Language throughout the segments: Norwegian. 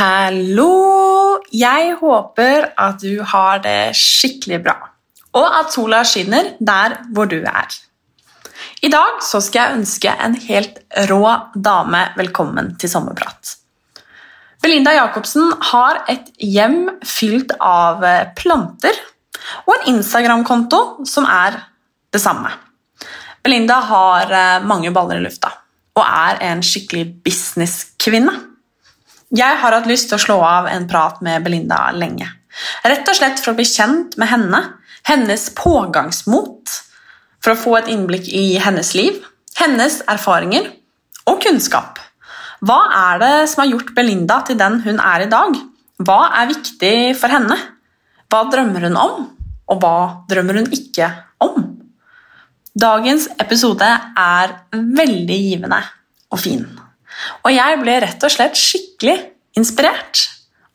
Hallo! Jeg håper at du har det skikkelig bra, og at sola skinner der hvor du er. I dag skal jeg ønske en helt rå dame velkommen til sommerprat. Belinda Jacobsen har et hjem fylt av planter og en Instagram-konto som er det samme. Belinda har eh, mange baller i lufta og er en skikkelig businesskvinne. Jeg har hatt lyst til å slå av en prat med Belinda lenge. Rett og slett for å bli kjent med henne, hennes pågangsmot, for å få et innblikk i hennes liv, hennes erfaringer og kunnskap. Hva er det som har gjort Belinda til den hun er i dag? Hva er viktig for henne? Hva drømmer hun om, og hva drømmer hun ikke om? Dagens episode er veldig givende og fin. Og jeg ble rett og slett skikkelig inspirert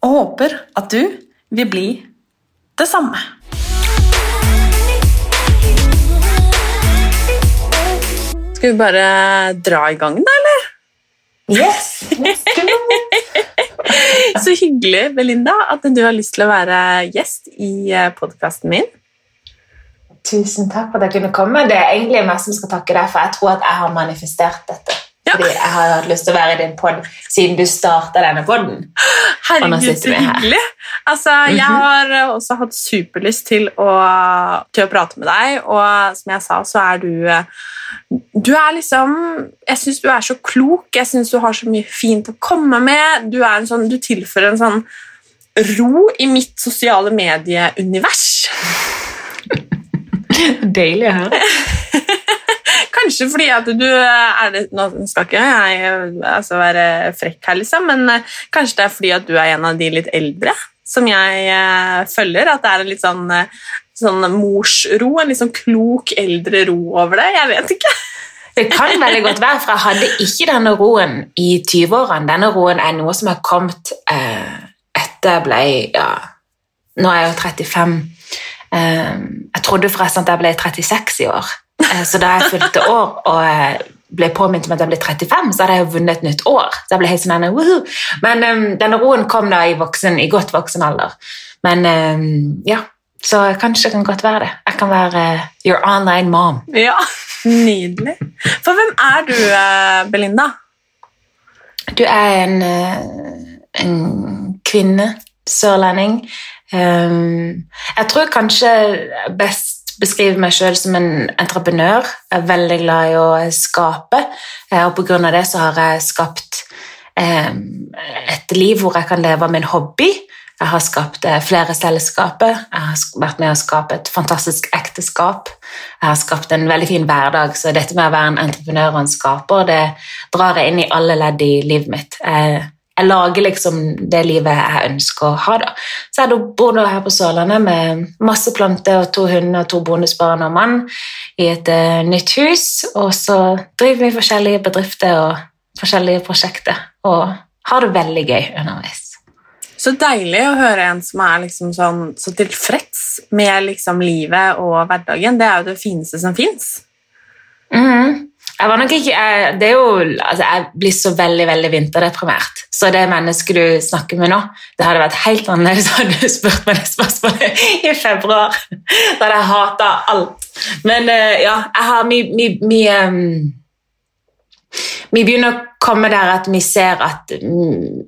og håper at du vil bli det samme. Skal vi bare dra i gang, da, eller? Yes! Så hyggelig, Belinda, at du har lyst til å være gjest i eh, podkasten min. Tusen takk for at jeg kunne komme. Det er egentlig meg som skal takke deg, for jeg tror at jeg har manifestert dette. Ja. Fordi jeg har hatt lyst til å være i din pod siden du starta denne poden. Herregud, så hyggelig. Altså, Jeg Mhm. har eh, også hatt superlyst til å, til å prate med deg, og som jeg sa, så er du eh, Du er liksom Jeg syns du er så klok, jeg syns du har så mye fint å komme med. Du, en sånn, du tilfører en sånn ro i mitt sosiale medieunivers. Deilig å høre. Kanskje fordi at du er det, Nå skal ikke jeg altså, være frekk her, liksom, men eh, kanskje det er fordi at du er en av de litt eldre som jeg eh, følger. At det er en litt sånn, eh, sånn morsro, en litt sånn klok eldre ro over det. Jeg vet ikke. Det kan veldig godt være, for jeg hadde ikke denne roen i 20-årene. Denne roen er noe som har kommet eh, etter jeg ble ja, Nå er jeg jo 35. Eh, jeg trodde forresten at jeg ble 36 i år. Eh, så da jeg fylte år og eh, ble påminnet om at jeg ble 35, så hadde jeg jo vunnet et nytt år. Så jeg ble helt sånn, woohoo. Men um, denne roen kom da i, voksen, i godt voksen alder. Men um, ja, så kanskje det kan godt være det. Jeg kan være uh, your online mom. Ja, Nydelig. For hvem er du, uh, Belinda? Du er en, uh, en kvinne, sørlending. Um, jeg tror kanskje best beskriver meg selv som en entreprenør. Jeg er veldig glad i å skape, eh, og av det så har jeg skapt um, et liv hvor jeg kan leve av min hobby. Jeg har skapt eh, flere selskaper, jeg har vært med å skape et fantastisk ekteskap. Jeg har skapt en veldig fin hverdag, så dette med å være en entreprenør og en skaper, det drar jeg inn i alle ledd i livet mitt. Jeg, jeg lager liksom det livet jeg ønsker å ha. da. Så jeg bor da her på Sørlandet med masse planter og to hunder og to bonusbarn og mann i et uh, nytt hus, og så driver vi forskjellige bedrifter og forskjellige prosjekter, og har det veldig gøy underveis. Så deilig å høre en som er liksom sånn, så tilfreds med liksom livet og hverdagen. Det er jo det fineste som fins. Mhm. Jeg var nok ikke jeg, det er jo, altså jeg blir så veldig veldig vinterdeprimert. Så det mennesket du snakker med nå, det hadde vært helt annerledes hadde du spurt meg det spørsmålet i februar. Da hadde jeg hata alt. Men eh, ja, jeg har vi, vi, begynner å komme der at vi ser at mm,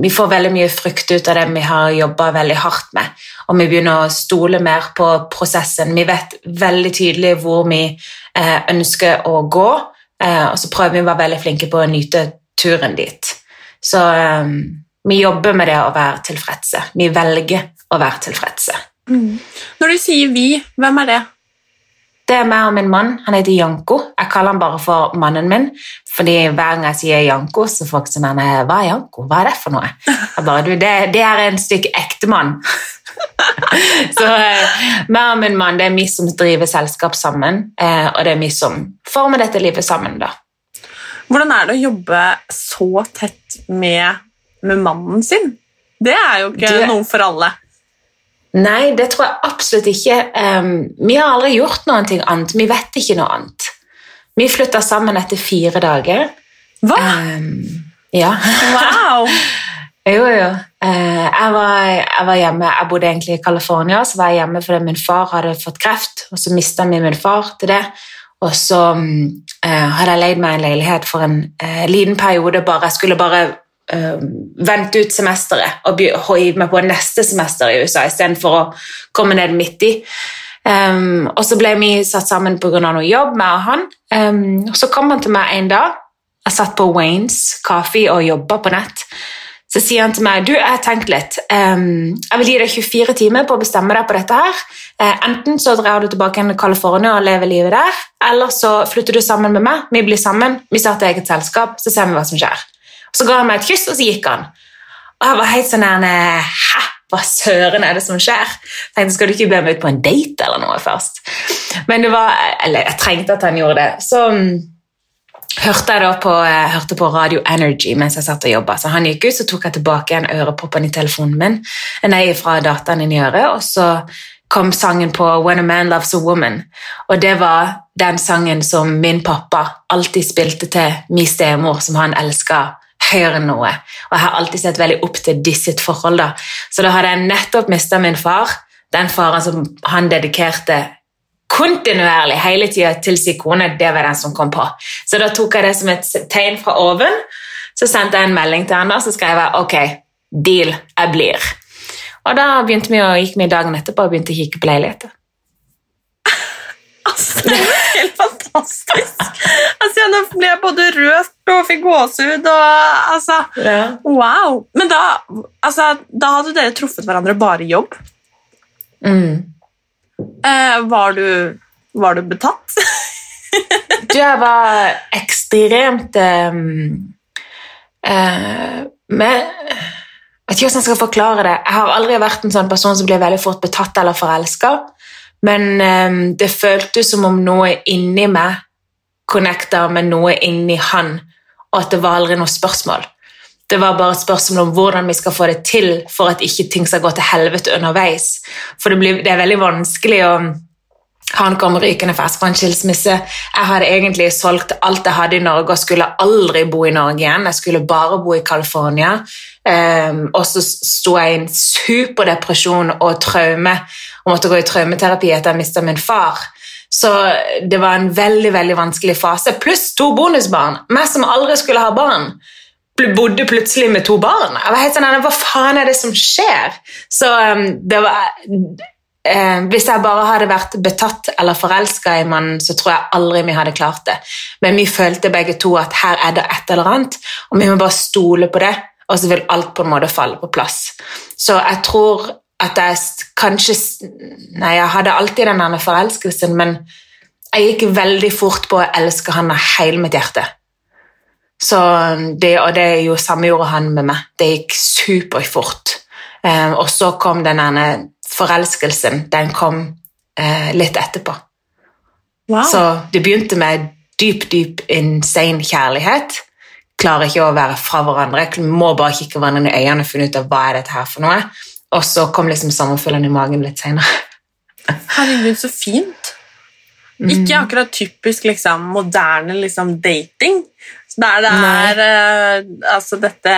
vi får veldig mye frukt ut av det vi har jobba veldig hardt med, og vi begynner å stole mer på prosessen. Vi vet veldig tydelig hvor vi eh, ønsker å gå, og så prøver vi å være veldig flinke på å nyte turen dit. Så eh, vi jobber med det å være tilfredse. Vi velger å være tilfredse. Når du sier 'vi', hvem er det? Det er meg og min mann. Han heter Janko. Jeg kaller han bare for mannen min, fordi hver gang jeg sier Janko, så får folk sånn «Nei, Hva er Janko? Hva er det for noe? Jeg bare, du, det, det er en stykke ektemann. så eh, meg og min mann det er vi som driver selskap sammen, eh, og det er vi som former dette livet sammen. da. Hvordan er det å jobbe så tett med, med mannen sin? Det er jo ikke Du- noe for alle. Nei, det tror jeg absolutt ikke. Um, vi har aldri gjort noe annet. Vi vet ikke noe annet. Vi flytta sammen etter fire dager. Hva? Um, ja. Wow! Jo, jo. Eh, jeg, var, jeg var hjemme, jeg bodde egentlig i California, så var jeg hjemme fordi min far hadde fått kreft, og så mista vi min far til det. Og så mm, eh, hadde jeg leid meg en leilighet for en eh, liten periode. bare, Jeg skulle bare vente ut semesteret og hive meg på neste semester i USA istedenfor å komme ned midt i. Um, og så ble vi satt sammen pga. noe jobb, og han. Um, og så kom han til meg en dag. Jeg satt på Waynes kaffe og jobba på nett. Så sier han til meg du, jeg har tenkt litt. Jeg vil gi deg 24 timer på å bestemme deg på dette. her. Eh, enten så drar du tilbake til California og lever livet der, eller så flytter du sammen med meg. Vi blir sammen, vi starter eget selskap, så ser vi hva som skjer. Så ga han meg et kyss, og så gikk han. Og jeg var helt sånn her, Hæ? Hva søren er det som skjer? Jeg tenkte, Skal du ikke be meg ut på en date eller noe først? Men det var, eller jeg trengte at han gjorde det. Så hørte jeg da på, hørte på Radio Energy mens jeg satt og jobba. Så han gikk ut, så tok jeg tilbake igjen øreproppen i telefonen min, nei, fra dataen inn i øret, og så kom sangen på When a Man Loves a Woman. Og det var den sangen som min pappa alltid spilte til min stemor, som han elska høyere enn noe. Og jeg har alltid sett veldig opp til de sitt forhold. da. Så da hadde jeg nettopp mista min far, den faren som han dedikerte kontinuerlig hele tida til sin kone, det var den som kom på. Så da tok jeg det som et tegn fra oven. Så sendte jeg en melding til henne og så skrev jeg ok, deal, jeg blir. Og da begynte vi å, gikk vi dagen etterpå og begynte å kikke på leiligheter. Altså, det er helt fantastisk. Altså, nå ble jeg både rørt og fikk gåsehud og altså Wow! Men da, altså, da hadde dere truffet hverandre bare i jobb. Mm. Eh, var, du, var du betatt? Du, jeg var ekstremt um, uh, med, Jeg vet ikke hvordan jeg skal forklare det. Jeg har aldri vært en sånn person som blir veldig fort betatt eller forelska, men um, det føltes som om noe inni meg connecta med noe inni han, og at det var aldri noe spørsmål. Det var bare et spørsmål om hvordan vi skal få det til for at ikke ting skal gå til helvete underveis. For det, blir, det er veldig vanskelig å han kom rykende fersk fra en skilsmisse. Jeg hadde egentlig solgt alt jeg hadde i Norge og skulle aldri bo i Norge igjen. Jeg skulle bare bo i California. Um, og så sto jeg i en superdepresjon og traume og måtte gå i traumeterapi etter jeg mista min far. Så det var en veldig veldig vanskelig fase. Pluss to bonusbarn. Meg som aldri skulle ha barn bodde plutselig med to barn. Jeg var helt sånn, Hva faen er det som skjer? Så um, det var eh, Hvis jeg bare hadde vært betatt eller forelska i mannen, så tror jeg aldri vi hadde klart det. Men vi følte begge to at her er det et eller annet, og vi må bare stole på det, og så vil alt på en måte falle på plass. Så jeg tror at jeg kanskje Nei, jeg hadde alltid den forelskelsen, men jeg gikk veldig fort på å elske han av hele mitt hjerte. Så det, og det jo samme gjorde han med meg. Det gikk superfort. Eh, og så kom den forelskelsen. Den kom eh, litt etterpå. Wow. Så det begynte med dyp, dyp, insane kjærlighet. Klarer ikke å være fra hverandre. Må bare kikke hverandre i øynene og finne ut av hva er dette her for noe. Og så kom liksom sommerfuglen i magen litt senere. Herregud, så fint. Ikke akkurat typisk liksom, moderne liksom, dating. Der det er uh, altså dette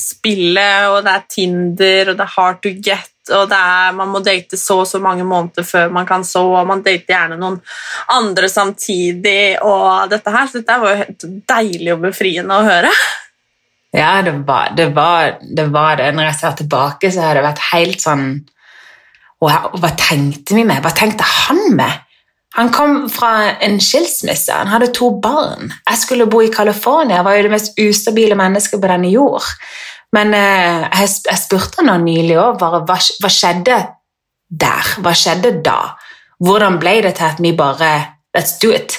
spillet, og det er Tinder, og det er hard to get, og det er, man må date så og så mange måneder før man kan så, og man dater gjerne noen andre samtidig, og dette her. Så dette var jo helt deilig og befriende å høre. Ja, det var det. Var, det, var det. Når jeg ser tilbake, så har det vært helt sånn Wow, hva tenkte vi med? Hva tenkte han med? Han kom fra en skilsmisse, han hadde to barn. Jeg skulle bo i California, jeg var jo det mest ustabile mennesket på denne jord. Men eh, jeg, spurte han nylig òg, hva, hva skjedde der? Hva skjedde da? Hvordan ble det til at vi bare Let's do it.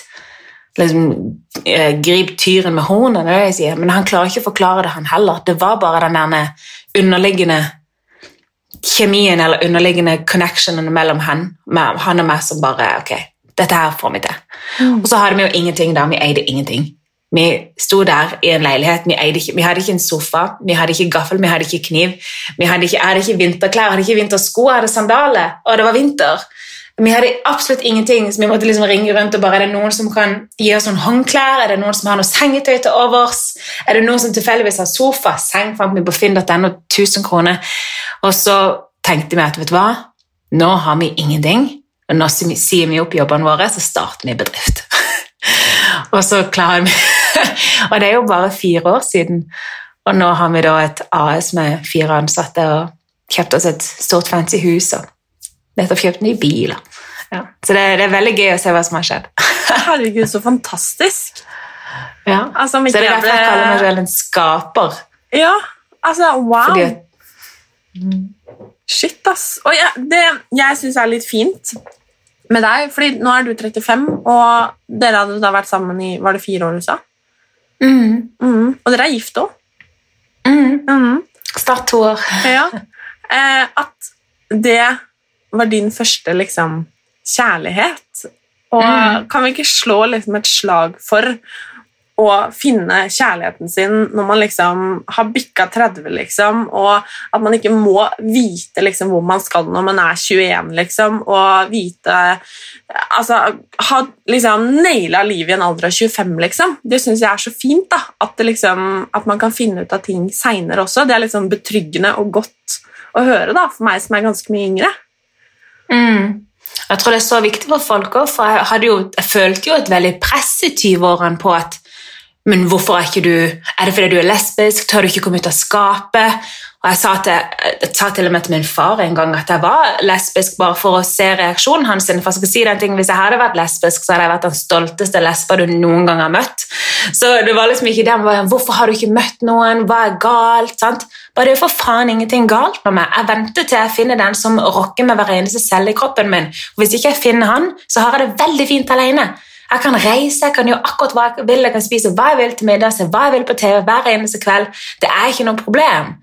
Liksom, eh, grip tyren med hornene, det jeg sier. Men han klarer ikke å forklare det, han heller. Det var bare den der underliggende kjemien eller underliggende connectionen mellom han, han og meg som bare Ok, dette her får vi til. Og så hadde vi jo ingenting da. Vi eide ingenting. Vi sto der i en leilighet, vi, ikke, vi hadde ikke en sofa, vi hadde ikke gaffel, vi hadde ikke kniv. Vi hadde ikke, jeg hadde ikke vinterklær, jeg hadde ikke vintersko, jeg hadde sandaler, og det var vinter. Vi hadde absolutt ingenting, så vi måtte liksom ringe rundt og bare Er det noen som kan gi oss noen håndklær? Er det noen som har noe sengetøy til overs? Er det noen som tilfeldigvis har sofa? Seng fant vi på finn.no, 1000 kroner. Og så tenkte vi at vet du hva, nå har vi ingenting. Og nå sier vi opp jobbene våre, så starter vi bedrift. og så klarer vi Og det er jo bare fire år siden. Og nå har vi da et AS med fire ansatte og kjøpt oss et stort, fancy hus. og nettopp kjøpt nye biler. Ja. Så det, det, er veldig gøy å se hva som har skjedd. Herregud, så fantastisk. Ja. Altså, så det er derfor jeg kaller meg selv en skaper. Ja, altså, wow. Fordi... Shit, ass. Og ja, det jeg syns er litt fint med deg, fordi nå er du 35, og dere hadde da vært sammen i var det fire år, du sa? Mm. Mm. Og dere er gift òg? Mm. mm. Snart to år. ja. Eh, at det var din første liksom, kjærlighet. Og mm. kan vi ikke slå liksom, et slag for å finne kjærligheten sin når man liksom har bikka 30, liksom, og at man ikke må vite liksom, hvor man skal når man er 21, liksom, og vite Altså ha liksom naila livet i en alder av 25, liksom. Det syns jeg er så fint. da, at, liksom, at, man kan finne ut av ting seinere også. Det er liksom betryggende og godt å høre da, for meg som er ganske mye yngre. Mm. Jeg tror det er så viktig for folk òg, for jeg, jo, jeg, følte jo et veldig press i 20-årene på at men hvorfor er ikke du Er det fordi du er lesbisk? Tør du ikke komme ut av skapet? Og jeg sa, til, jeg sa til og med til min far en gang at jeg var lesbisk, bare for å se reaksjonen hans. For jeg skal si den ting, Hvis jeg hadde vært lesbisk, så hadde jeg vært den stolteste lesba du noen gang har møtt. Så det var liksom ikke det, Var, Hvorfor har du ikke møtt noen? Hva er galt? sant? Bare det er for faen ingenting galt med meg. Jeg venter til jeg finner den som rocker med hver eneste celle i kroppen min. Og Hvis ikke jeg finner han, så har jeg det veldig fint alene. Jeg kan reise, jeg kan gjøre akkurat hva jeg vil, jeg kan spise hva jeg vil til middag, se hva jeg vil på TV hver eneste kveld. Det er ikke noe problem.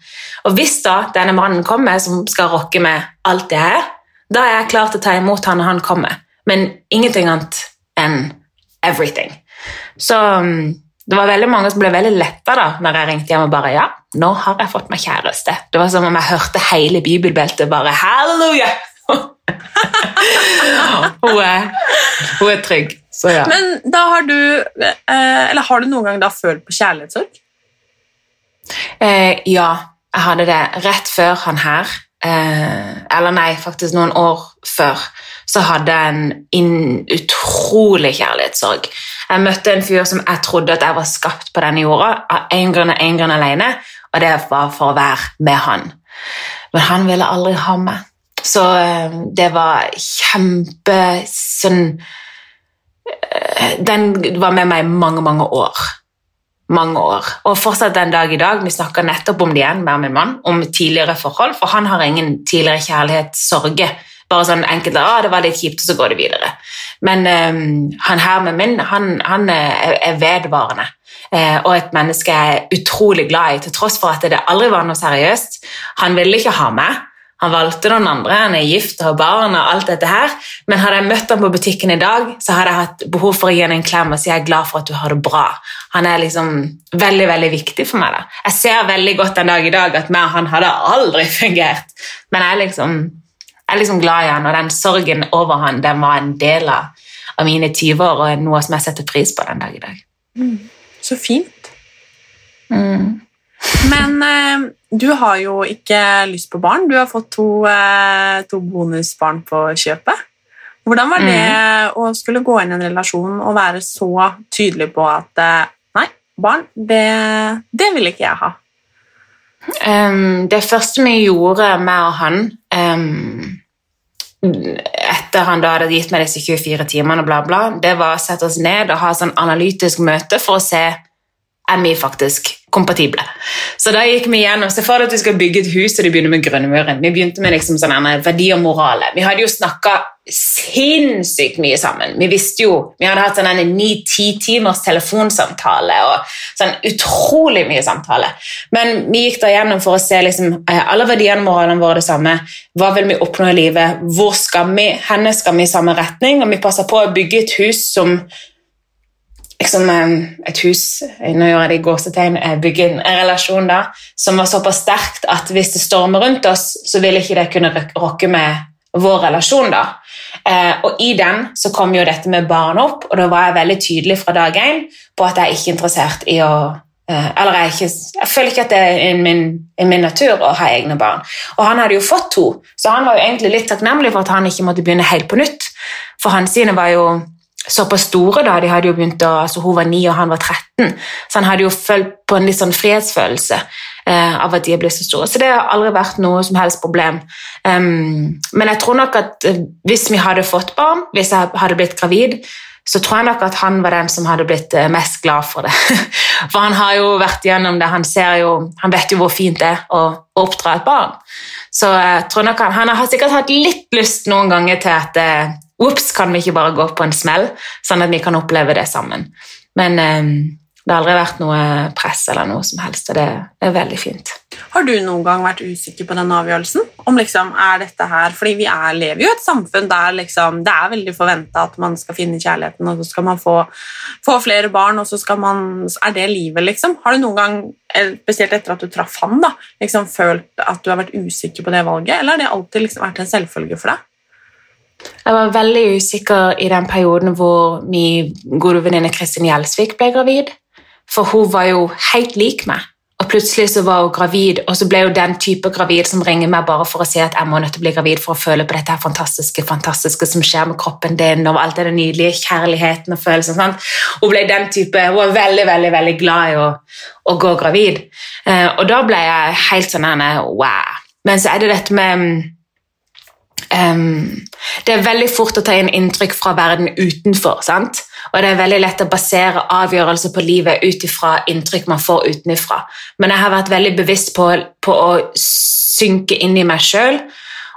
Og hvis da denne mannen kommer som skal rocke med alt det her, da er jeg klar til å ta imot han når han kommer. Men ingenting annet enn everything. Så um, det var veldig mange som ble veldig letta da når jeg ringte hjem og bare Ja, nå har jeg fått meg kjæreste. Det var som om jeg hørte hele bibelbeltet bare Halleluja! hun, er, hun er trygg. Så, ja. Men da har du eh, Eller har du noen gang da følt på kjærlighetssorg? Eh, ja, jeg hadde det rett før han her. Eh, eller nei, faktisk noen år før. Så hadde jeg en utrolig kjærlighetssorg. Jeg møtte en fyr som jeg trodde at jeg var skapt på denne jorda, av én grunn og én grunn alene, og det var for å være med han. Men han ville aldri ha meg. Så eh, det var kjempe sånn den var med meg i mange, mange år. Mange år. Og fortsatt den dag i dag. Vi snakker nettopp om det igjen med min mann, om tidligere forhold, for han har ingen tidligere kjærlighetssorge Bare sånn enkelt ah, 'det var litt kjipt', og så går det videre. Men um, han her med min, han, han er, er, vedvarende. Eh, og et menneske jeg er utrolig glad i, til tross for at det aldri var noe seriøst. Han ville ikke ha meg. Han valgte noen andre, han er gift og har barn og alt dette her. Men hadde jeg møtt ham på butikken i dag, så hadde jeg hatt behov for å gi ham en klem og si jeg er glad for at du har det bra. Han er liksom veldig veldig viktig for meg. da. Jeg ser veldig godt en dag i dag at meg og han hadde aldri fungert. Men jeg er liksom, jeg er liksom glad i han, og den sorgen over han, den var en del av, av mine 20 år og noe som jeg setter pris på den dag i dag. Mm. Så fint. Mm. Men eh, du har jo ikke lyst på barn. Du har fått to, eh, to bonusbarn på kjøpet. Hvordan var det mm. å skulle gå inn i en relasjon og være så tydelig på at eh, nei, barn, det, det vil ikke jeg ha? Um, det første vi gjorde med han um, etter han da hadde gitt meg disse 24 timene, bla bla, det var å sette oss ned og ha sånn analytisk møte for å se er vi faktisk kompatible. Så da gikk vi gjennom, Se for deg at du skal bygge et hus, og du begynner med grunnmuren. Vi begynte med liksom sånn verdi og morale. Vi hadde jo snakka sinnssykt mye sammen. Vi visste jo, vi hadde hatt sånn ni-ti timers telefonsamtale og sånn utrolig mye samtale. Men vi gikk da gjennom for å se liksom, alle verdiene og moralene våre det samme. Hva vil vi oppnå i livet? Hvor skal vi? Henne skal vi i samme retning? Og vi passer på å bygge et hus som liksom, et hus nå gjør jeg det i gåsetegn, bygge en, relasjon da, som var såpass sterkt at hvis det stormer rundt oss, så ville ikke det kunne rokke med vår relasjon. da. Eh, og I den så kom jo dette med barn opp, og da var jeg veldig tydelig fra dag én på at jeg er ikke interessert i å eh, eller jeg, ikke, jeg, føler ikke at det er min, min, natur å ha egne barn. Og han hadde jo fått to, så han var jo egentlig litt takknemlig for at han ikke måtte begynne helt på nytt. For hans sine var jo såpass store da, de hadde jo begynt å, altså Hun var 9 og han var 13, så han hadde jo følt på en litt sånn frihetsfølelse eh, av at de er blitt så store. Så det har aldri vært noe som helst problem. Um, men jeg tror nok at eh, hvis vi hadde fått barn, hvis jeg hadde blitt gravid, så tror jeg nok at han var den som hadde blitt eh, mest glad for det. For han har jo vært gjennom det, han, jo, han vet jo hvor fint det er å, å oppdra et barn. Så jeg tror nok han, han har sikkert hatt litt lyst noen ganger til at eh, Ops, kan vi ikke bare gå på en smell, sånn at vi kan oppleve det sammen? Men um, det har aldri vært noe press eller noe som helst, og det er veldig fint. Har du noen gang vært usikker på den avgjørelsen? Om liksom, er dette her, fordi Vi er, lever jo i et samfunn der liksom, det er veldig forventa at man skal finne kjærligheten, og så skal man få, få flere barn, og så skal man, er det livet, liksom. Har du noen gang, spesielt etter at du traff han, da, liksom, følt at du har vært usikker på det valget, eller har det alltid liksom, vært en selvfølge for deg? Jeg var veldig usikker i den perioden hvor min gode venninne Kristin Gjelsvik ble gravid. For hun var jo helt lik meg. Og plutselig så var hun gravid, og så ble hun den type gravid som ringer meg bare for å si at jeg må nødt til å bli gravid for å føle på dette her fantastiske fantastiske som skjer med kroppen din, og alt det nydelige, kjærligheten og følelsen. Sant? Hun ble den type, hun var veldig veldig, veldig glad i å, å gå gravid. Eh, og da ble jeg helt sånn wow. Men så er det dette med um, Det er veldig fort å ta inn inntrykk fra verden utenfor. sant? Og det er veldig lett å basere avgjørelser på livet ut ifra inntrykk man får utenfra. Men jeg har vært veldig bevisst på, på å synke inn i meg sjøl.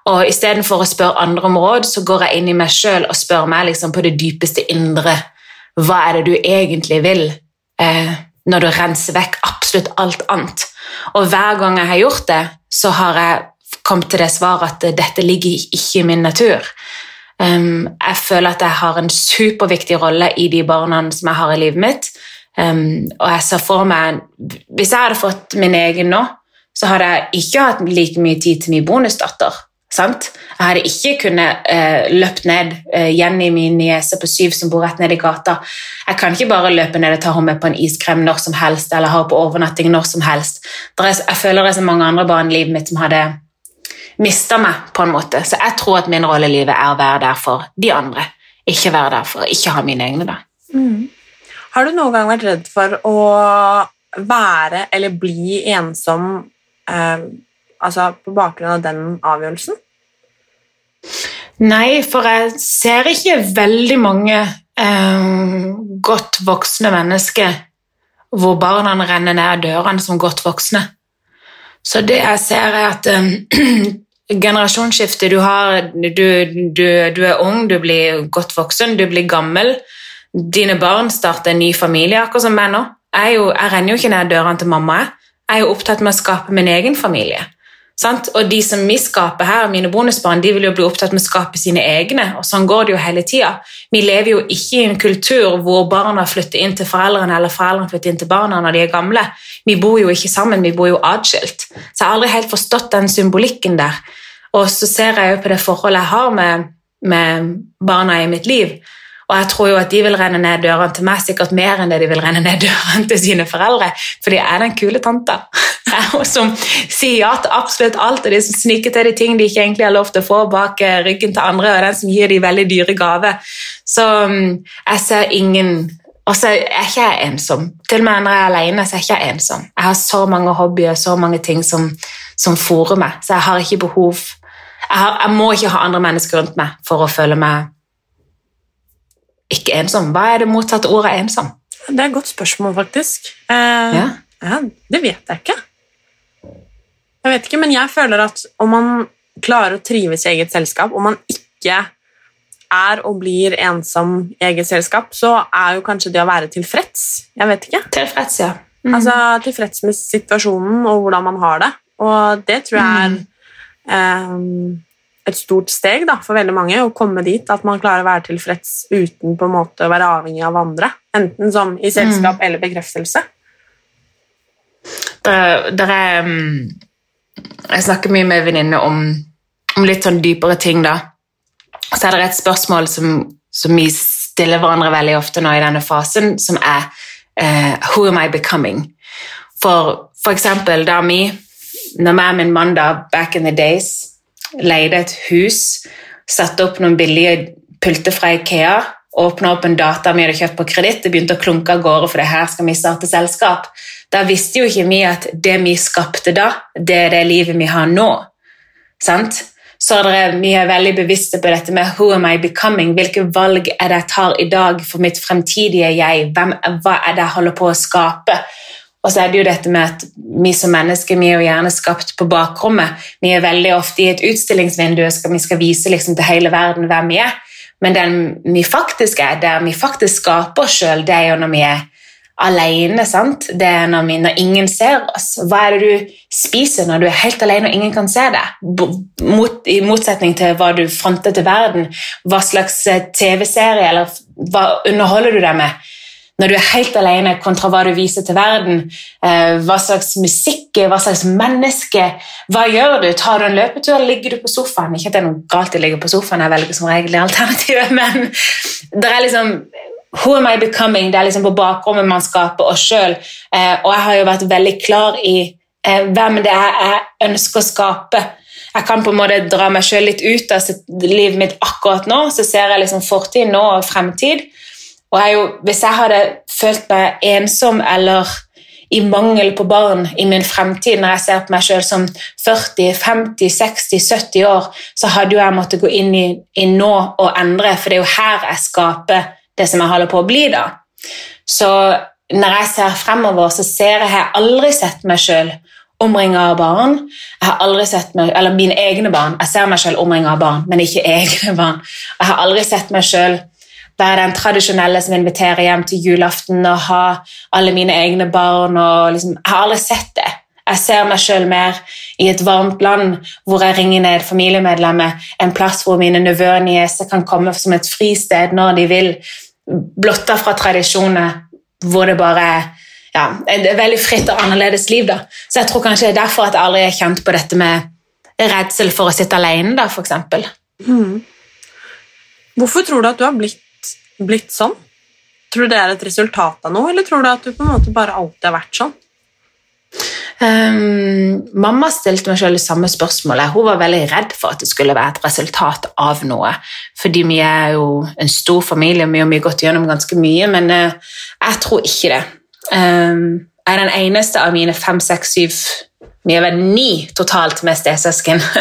Og istedenfor å spørre andre om råd, så går jeg inn i meg sjøl og spør meg liksom på det dypeste indre hva er det du egentlig vil, eh, når du renser vekk absolutt alt annet. Og hver gang jeg har gjort det, så har jeg kom til det svaret at dette ligger ikke i min natur. Um, jeg føler at jeg har en superviktig rolle i de barna som jeg har i livet mitt. Um, og jeg ser for meg Hvis jeg hadde fått min egen nå, så hadde jeg ikke hatt like mye tid til min bonusdatter. Sant? Jeg hadde ikke kunnet uh, løpt ned uh, Jenny, min niese på syv, som bor rett nede i gata. Jeg kan ikke bare løpe ned og ta henne med på en iskrem når som helst eller ha på overnatting når som helst. Er, jeg føler det er så mange andre barn i livet mitt som hadde mista meg, på en måte. Så jeg tror at min rolle i livet er å være der for de andre, ikke være der for ikke ha mine egne. da. Mm. Har du noen gang vært redd for å være eller bli ensom eh, altså på bakgrunn av den avgjørelsen? Nei, for jeg ser ikke veldig mange eh, godt voksne mennesker hvor barna renner ned dørene som godt voksne. Så det jeg ser, er at eh, generasjonsskifte. Du, har, du, du, du, er ung, du blir godt voksen, du blir gammel. Dine barn starter en ny familie, akkurat som meg nå. Jeg, jo, jeg renner jo ikke ned dørene til mamma. Jeg er jo opptatt med å skape min egen familie. Sant? Og de som vi skaper her, mine bonusbarn, de vil jo bli opptatt med å skape sine egne. og Sånn går det jo hele tida. Vi lever jo ikke i en kultur hvor barna flytter inn til foreldrene eller foreldrene flytter inn til barna når de er gamle. Vi bor jo ikke sammen, vi bor jo atskilt. Så jeg har aldri helt forstått den symbolikken der. Og så ser jeg jo på det forholdet jeg har med, med barna i mitt liv. Og jeg tror jo at de vil renne ned dørene til meg sikkert mer enn det de vil renne ned dørene til sine foreldre, for de er den kule tanta som sier ja til absolutt alt, og de som sniker til de ting de ikke egentlig har lov til å få bak eh, ryggen til andre, og den som gir de veldig dyre gaver. Så mm, jeg ser ingen og så er ikke jeg ensom. Til og med når jeg er alene, så er jeg ikke ensom. Jeg har så mange hobbyer så mange ting som, som fòrer meg, så jeg har ikke behov jeg, har, jeg må ikke ha andre mennesker rundt meg for å føle meg ikke ensom. Hva er det motsatte ordet ensom? Det er et godt spørsmål, faktisk. Eh, Ja. ja, det vet jeg ikke. Jeg vet ikke, Men jeg føler at om man klarer å trives i eget selskap, om man ikke er og blir ensom i eget selskap, så er jo kanskje det å være tilfreds. Jeg vet ikke. Tilfreds, ja. Mm. Altså tilfreds med situasjonen og hvordan man har det. Og det tror jeg er eh, et stort steg da, for veldig mange, å komme dit at man klarer å være tilfreds uten på en måte å være avhengig av andre. Enten som i selskap eller bekreftelse. Der, der er mm, Jeg snakker mye med venninner om, om litt sånn dypere ting, da. Så er det et spørsmål som, som vi stiller hverandre veldig ofte nå i denne fasen, som er uh, Who am I becoming? For, for eksempel da vi, når jeg og min mann da, back in the days, leide et hus, satte opp noen billige pulter fra Ikea, åpna opp en data vi hadde kjøpt på kreditt, det begynte å klunke av gårde, for det her skal vi starte selskap. Da visste jo ikke vi at det vi skapte da, det er det livet vi har nå. Sant? Så er det, vi er veldig bevisste på dette med who am I becoming? Hvilke valg er det jeg tar i dag for mitt fremtidige jeg? Hvem, hva er det jeg holder på å skape? Og så er det jo dette med at vi som mennesker vi er jo gjerne skapt på bakrommet. Vi er veldig ofte i et utstillingsvindu og vi skal vise liksom til hele verden hvem vi er. Men den vi faktisk er, der vi faktisk skaper oss sjøl, det er jo når vi er alene. sant? Det er når, vi, når ingen ser oss. Hva er det du spiser når du er helt alene og ingen kan se deg? Mot, I motsetning til hva du fronter til verden. Hva slags TV-serie eller hva underholder du deg med? Når du er helt alene kontra hva du viser til verden, eh, hva slags musikk, hva slags menneske, hva gjør du? Tar du en løpetur, eller ligger du på sofaen? Ikke at det er noe galt å ligge på sofaen, jeg velger som regel det alternativet, men det er liksom Who am I becoming? Det er liksom på bakrommet man skaper oss sjøl. Eh, og jeg har jo vært veldig klar i eh, hvem det er jeg ønsker å skape. Jeg kan på en måte dra meg sjøl litt ut av livet mitt akkurat nå, så ser jeg liksom fortid nå og fremtid. Og jeg jo, hvis jeg hadde følt meg ensom eller i mangel på barn i min fremtid, når jeg ser på meg sjøl som 40, 50, 60, 70 år, så hadde jo jeg måttet gå inn i, i nå og endre, for det er jo her jeg skaper det som jeg holder på å bli. da. Så når jeg ser fremover, så ser jeg, jeg har aldri sett meg sjøl omringa av barn. Jeg har aldri sett meg, eller mine egne barn. Jeg ser meg sjøl omringa av barn, men ikke egne barn. Jeg har aldri sett meg sjøl være den tradisjonelle som inviterer hjem til julaften og ha alle mine egne barn. og liksom, Jeg har aldri sett det. Jeg ser meg sjøl mer i et varmt land hvor jeg ringer ned familiemedlemmer, en plass hvor mine nevøer og nieser kan komme som et fristed når de vil, blotta fra tradisjoner hvor det bare er ja, et veldig fritt og annerledes liv. da. Så jeg tror kanskje det er derfor at jeg aldri har kjent på dette med redsel for å sitte alene, da, eksempel. Mm. Hvorfor tror du at du har blitt, blitt sånn? Tror du det er et resultat av noe, eller tror du at du på en måte bare alltid har vært sånn? Um, mamma stilte meg selv det samme spørsmålet. Hun var veldig redd for at det skulle være et resultat av noe. Fordi vi er jo en stor familie, vi har gått gjennom ganske mye, men uh, jeg tror ikke det. Um, jeg er den eneste av mine fem, seks, syv Vi er vel ni totalt med stesøsken.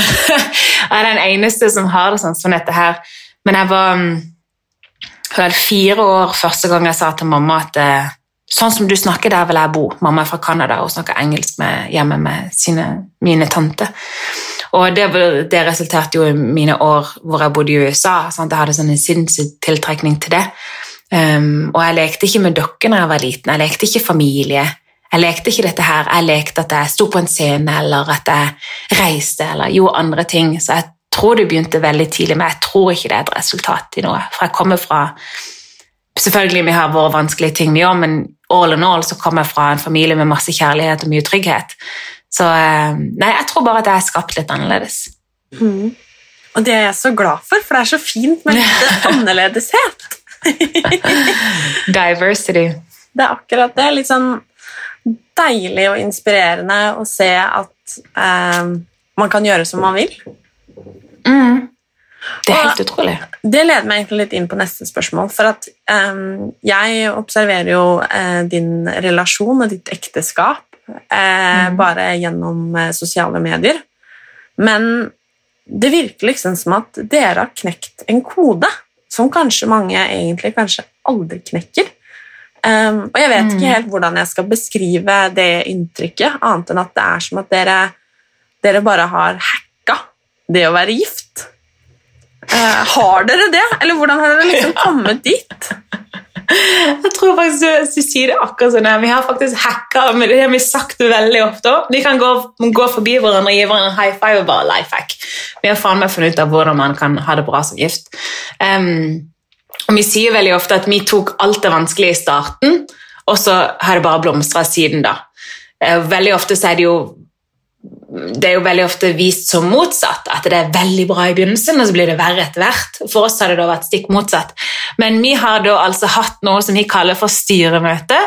jeg er den eneste som har det sånn som dette her. Men jeg var um, vel fire år første gang jeg sa til mamma at uh, Sånn som du snakker, der vil jeg bo. Mamma er fra Canada og snakker engelsk med, hjemme med sine, mine tante. Og det, det, resulterte jo i mine år hvor jeg bodde i USA. Sant? Jeg hadde sånn en sinnssyk tiltrekning til det. Um, og jeg lekte ikke med dokker da jeg var liten. Jeg lekte ikke familie. Jeg lekte ikke dette her. Jeg lekte at jeg sto på en scene, eller at jeg reiste, eller gjorde andre ting. Så jeg tror det begynte veldig tidlig, men jeg tror ikke det er et resultat i noe. For jeg kommer fra Selvfølgelig vi har våre vanskelige ting, vi òg, men all in all så kommer jeg fra en familie med masse kjærlighet og mye trygghet. Så nei, jeg tror bare at jeg er skapt litt annerledes. Mm. Og det er jeg så glad for, for det er så fint med litt annerledeshet. Diversity. Det er akkurat det. Litt sånn deilig og inspirerende å se at eh, man kan gjøre som man vil. Mm. Det er helt utrolig. Det leder meg litt inn på neste spørsmål. For at um, jeg observerer jo uh, din relasjon og ditt ekteskap uh, mm. bare gjennom uh, sosiale medier. Men det virker liksom som at dere har knekt en kode som kanskje mange egentlig kanskje aldri knekker. Um, og jeg vet ikke helt hvordan jeg skal beskrive det inntrykket, annet enn at det er som at dere, dere bare har hacka det å være gift. Uh, har dere det, eller hvordan har dere liksom kommet dit? Jeg tror faktisk du, du sier det akkurat sånn. Vi har faktisk hacka, men det har vi sagt veldig ofte. Vi kan gå, gå forbi hverandre og gi hverandre en high five og bare life hack. Vi har faen meg funnet ut av hvordan man kan ha det bra som gift. Um, og vi sier veldig ofte at vi tok alt det vanskelige i starten, og så har det bare blomstra siden da. Eh, Veldig ofte så er det jo det er jo veldig ofte vist som motsatt, at det er veldig bra i begynnelsen, og så blir det verre etter hvert. For oss har det da vært stikk motsatt. Men vi har da altså hatt noe som vi kaller for styremøte,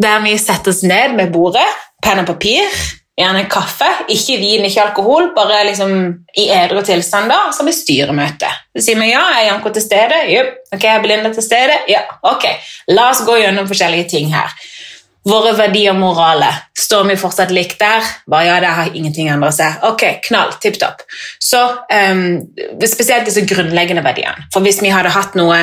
der vi setter oss ned med bordet, penn og papir, gjerne kaffe, ikke vin, ikke alkohol, bare liksom i edru tilstand da, så har vi styremøte. Så sier vi ja, er Janko til stede? Jupp. Ok, er Belinda til stede? Ja. Ok, la oss gå gjennom forskjellige ting her. Våre verdier og morale. står vi fortsatt likt der? Bare ja, det har ingenting endret seg. Ok, knall, tipp topp. Så um, spesielt disse grunnleggende verdiene. For hvis vi hadde hatt noe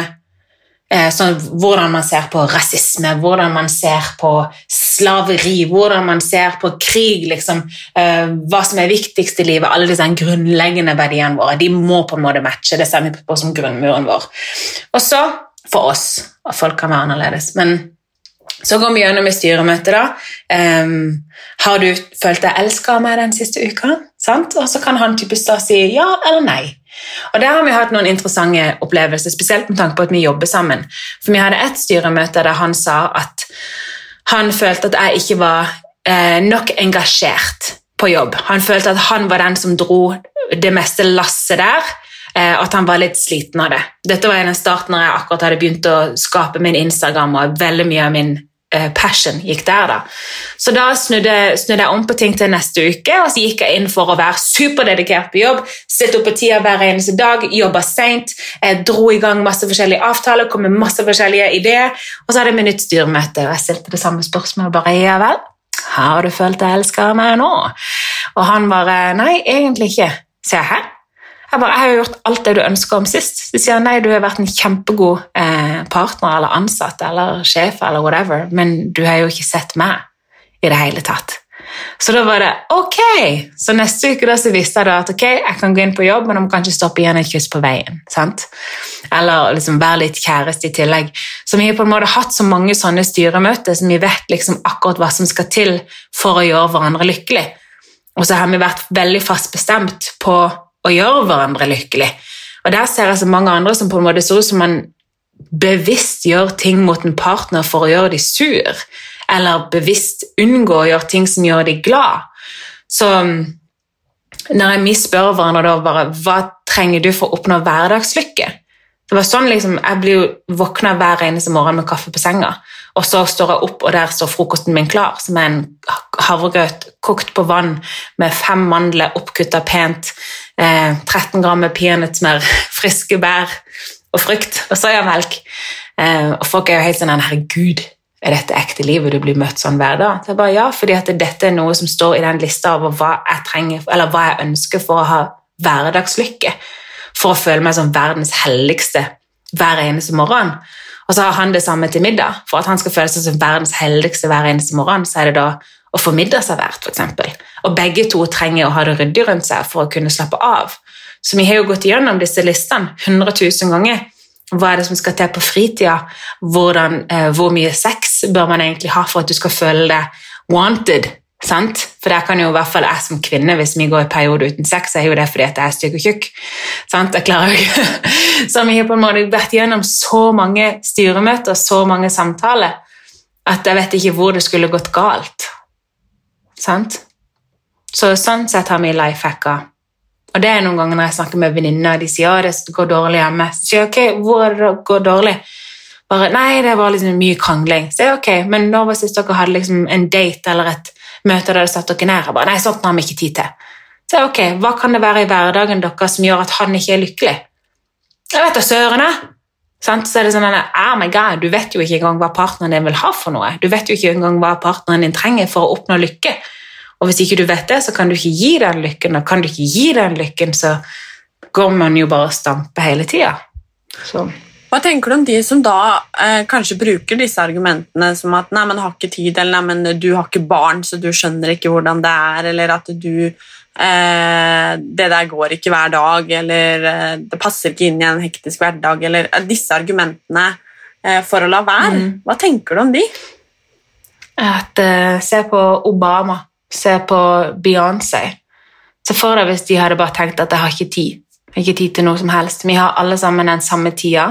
eh, sånn hvordan man ser på rasisme, hvordan man ser på slaveri, hvordan man ser på krig, liksom, eh, hva som er viktigst i livet, alle disse grunnleggende verdiene våre, de må på en måte matche. Det ser vi på som grunnmuren vår. Og så, for oss, og folk kan være annerledes, men så går vi gjennom i styremøtet. da. Um, har du følt deg elska av meg den siste uka? Sant? Og så kan han typisk da si ja eller nei. Og Der har vi hatt noen interessante opplevelser, spesielt med tanke på at vi jobber sammen. For Vi hadde et styremøte der han sa at han følte at jeg ikke var eh, nok engasjert på jobb. Han følte at han var den som dro det meste lasset der, eh, at han var litt sliten av det. Dette var en av starten når jeg akkurat hadde begynt å skape min Instagram, og veldig mye av min passion gikk der. da. Så da snudde, snudde jeg om på ting til neste uke, og så gikk jeg inn for å være superdedikert på jobb. Sitte opp på tida hver eneste dag, jobba seint, dro i gang masse forskjellige avtaler, kom med masse forskjellige ideer. Og så hadde jeg nytt styremøte, og jeg stilte det samme spørsmålet. bare, ja vel, har du følt deg elska av meg nå? Og han bare Nei, egentlig ikke. Se jeg, hæ? Jeg bare, jeg har jo gjort alt det du ønsker om sist. De sier nei, du har vært en kjempegod eh, partner eller ansatt eller sjef eller whatever, men du har jo ikke sett meg i det hele tatt. Så da var det ok! Så neste uke da så visste jeg da at ok, jeg kan gå inn på jobb, men jeg må kanskje stoppe igjen et kyss på veien. sant? Eller liksom være litt kjæreste i tillegg. Så vi har på en måte hatt så mange sånne styremøter som vi vet liksom akkurat hva som skal til for å gjøre hverandre lykkelig. Og så har vi vært veldig fast bestemt på å gjøre hverandre lykkelig. Og der ser jeg så mange andre som på en måte ser ut som man bevisst gjør ting mot en partner for å gjøre dem sur, eller bevisst unngå å gjøre ting som gjør dem glad. Så når vi spør hverandre da bare, hva trenger du for å oppnå hverdagslykke, det var sånn liksom, Jeg blir jo våkna hver eneste morgen med kaffe på senga, og så står jeg opp, og der står frokosten min klar, som er en havregrøt kokt på vann med fem mandler oppkutta pent, eh, 13 gram med peanøttsmør, friske bær og frukt og soyamelk. Eh, og folk er jo helt sånn Herregud, er dette ekte livet? Du blir møtt sånn hver dag. Så jeg bare, ja, fordi at dette er noe som står i den lista over hva jeg trenger, eller hva jeg ønsker for å ha hverdagslykke for å føle meg som verdens helligste hver eneste morgen. Og så har han det samme til middag. For at han skal føle seg som verdens heldigste hver eneste morgen, så er det da å få middagsservert, f.eks. Og begge to trenger å ha det ryddig rundt seg for å kunne slappe av. Så vi har jo gått gjennom disse listene 100 000 ganger. Hva er det som skal til på fritida? Hvordan, eh, hvor mye sex bør man egentlig ha for at du skal føle deg wanted? Sant? For der kan jo i hvert fall jeg som kvinne, hvis vi går i periode uten sex, så er jo det fordi at jeg er stygg og tjukk. Sant? Jeg klarer ikke. Så vi har på en måte vært gjennom så mange styremøter, så mange samtaler, at jeg vet ikke hvor det skulle gått galt. Sant? Så sånn sett har vi life hacka. Og det er noen ganger når jeg snakker med venninner, de sier at det går dårlig hjemme. Så sier jeg ok, hvor er det det går dårlig? Bare, Nei, det var liksom mye krangling. Så jeg, ok, Men når var sist dere hadde liksom en date eller et møte der dere satt dere ned? Jeg bare, Nei, sånt har vi ikke tid til. Så jeg, ok, Hva kan det være i hverdagen deres som gjør at han ikke er lykkelig? Jeg vet da søren, jeg. Så er det sånn oh my God, Du vet jo ikke engang hva partneren din vil ha for noe. Du vet jo ikke engang hva partneren din trenger for å oppnå lykke. Og hvis ikke du vet det, så kan du ikke gi den lykken, og kan du ikke gi den lykken, så går man jo bare og stamper hele tida. Hva tenker du om de som da eh, kanskje bruker disse argumentene som at nei, men har ikke tid, eller nei, men du har ikke barn, så du skjønner ikke hvordan det er, eller at du Det der går ikke hver dag, eller eh, det passer ikke inn i en hektisk hverdag, eller eh, disse argumentene eh, for å la være. Mm. Hva tenker du om de? At eh, Se på Obama, se på Beyoncé. Se for deg hvis de hadde bare tenkt at jeg har ikke tid. Jeg har ikke tid til noe som helst. Vi har alle sammen den samme tida,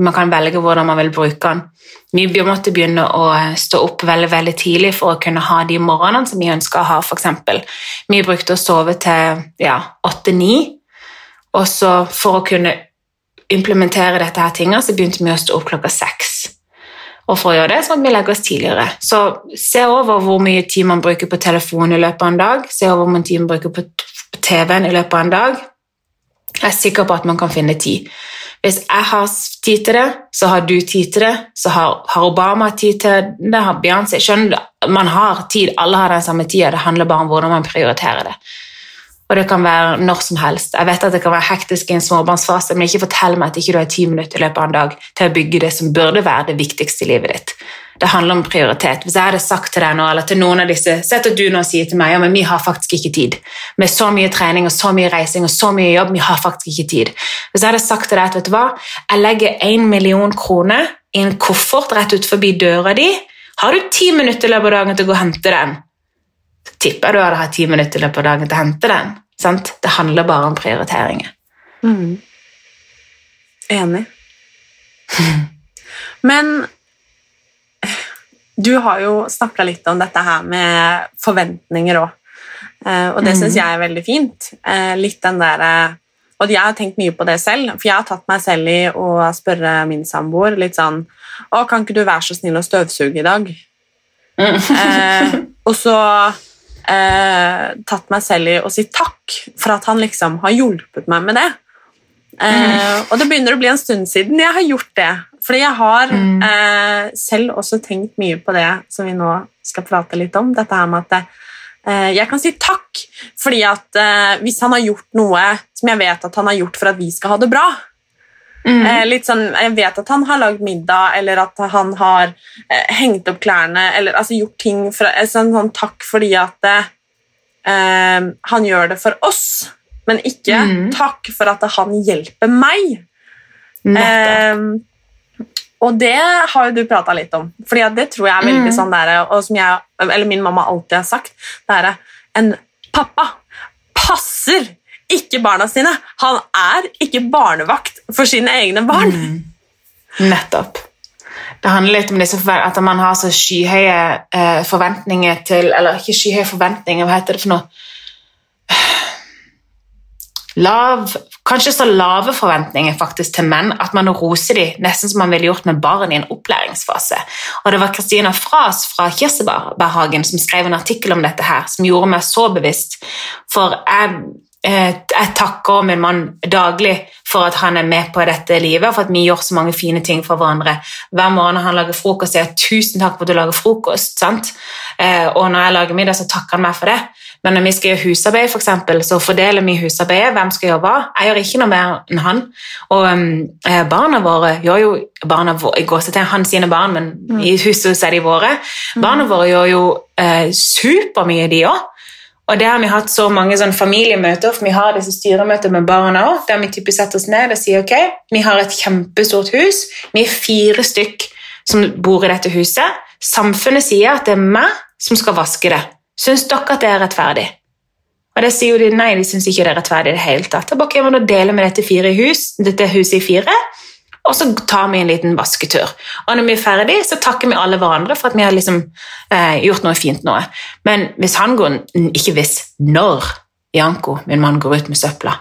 man kan velge hvordan man vil bruke den. Vi måtte begynne å stå opp veldig veldig tidlig for å kunne ha de morgenene som vi ønsker å ha, eksempel. Vi brukte å sove til ja, åtte-ni, og så for å kunne implementere dette her tinget, så begynte vi å stå opp klokka seks. Og for å gjøre det, så måtte vi legge oss tidligere. Så se over hvor mye tid man bruker på telefon i løpet av en dag. Se over hvor mye tid man bruker på TV-en i løpet av en dag. Jeg er sikker på at man kan finne tid. Hvis jeg har tid til det, så har du tid til det. Så har, Obama tid til det, har Beyoncé Skjønner du? Man har tid, alle har den samme tida. Det handler bare om hvordan man prioriterer det. Og det kan være når som helst. Jeg vet at det kan være hektisk i en småbarnsfase, men ikke fortell meg at ikke du har ti minutter i løpet av en dag til å bygge det som burde være det viktigste i livet ditt. Det handler om prioritet. Hvis jeg hadde sagt til deg nå, eller til noen av disse Sett at du nå sier til meg ja, men vi har faktisk ikke tid. Med så mye trening og så mye reising og så mye jobb, vi har faktisk ikke tid. Hvis jeg hadde sagt til deg at vet du hva, jeg legger én million kroner i en koffert rett ut forbi døra di, har du ti minutter i løpet av dagen til å gå og hente den? Tipper du hadde hatt ti minutter i løpet av dagen til å hente den. Sant? Det handler bare om prioriteringer. Enig. Men du har jo snakka litt om dette her med forventninger òg. Og det syns jeg er veldig fint. Eh, Litt den der, eh, og jeg har tenkt mye på det selv, for jeg har tatt meg selv i å spørre min samboer litt sånn Å, kan ikke du være så snill å støvsuge i dag? Eh, og så eh, tatt meg selv i å si takk for at han liksom har hjulpet meg med det. Eh, og det begynner å bli en stund siden jeg har gjort det. Fordi jeg har Mm. eh, selv også tenkt mye på det som vi nå skal prate litt om. Dette her med at eh, jeg kan si takk fordi at eh, hvis han har gjort noe som jeg vet at han har gjort for at vi skal ha det bra, Mm. Eh, litt sånn, jeg vet at han har lagd middag, eller at han har eh, hengt opp klærne, eller altså gjort ting for, eh, sånn, sånn takk fordi at eh, han gjør det for oss, men ikke Mm. takk for at han hjelper meg. Eh, og det har jo du prata litt om, for det tror jeg er veldig Mm. sånn der, og som jeg, eller min mamma alltid har sagt, det er en pappa passer ikke barna sine. Han er ikke barnevakt for sine egne barn. Mm. Nettopp. Det handler litt om disse at man har så skyhøye eh, forventninger til Eller ikke skyhøye forventninger, hva heter det for noe? Lav, kanskje så lave forventninger faktisk til menn at man roser dem nesten som man ville gjort med barn i en opplæringsfase. Og Det var Kristina Fras fra Kirsebærhagen som skrev en artikkel om dette her, som gjorde meg så bevisst. For jeg, jeg takker min mann daglig for at han er med på dette livet, for at vi gjør så mange fine ting for hverandre. Hver morgen når han lager frokost, sier jeg 'tusen takk for at du lager frokost'. sant? Eh, og når jeg lager middag, så takker han meg for det. Men når vi skal gjøre husarbeid, for eksempel, så fordeler vi husarbeidet. Hvem skal gjøre hva? Jeg gjør ikke noe mer enn han. Og um, eh, barna våre gjør jo barna våre, I til han sine barn, men i huset er de våre. Barna våre gjør jo eh, supermye, de òg. Og det har vi hatt så mange sånn familiemøter, for vi har disse styremøter med barna òg, der vi typisk setter oss ned og sier ok, vi har et kjempestort hus, vi er fire stykk som bor i dette huset. Samfunnet sier at det er meg som skal vaske det. Syns dere at det er rettferdig? Og det sier jo de nei, de syns ikke det er rettferdig i det hele tatt. Da bare kan man dele med dette, fire hus, dette huset i fire, og så tar vi en liten vasketur. Og når vi er ferdig, så takker vi alle hverandre for at vi har liksom, eh, gjort noe fint nå. Men hvis han går, ikke hvis, når Janko, min mann, går ut med søpla,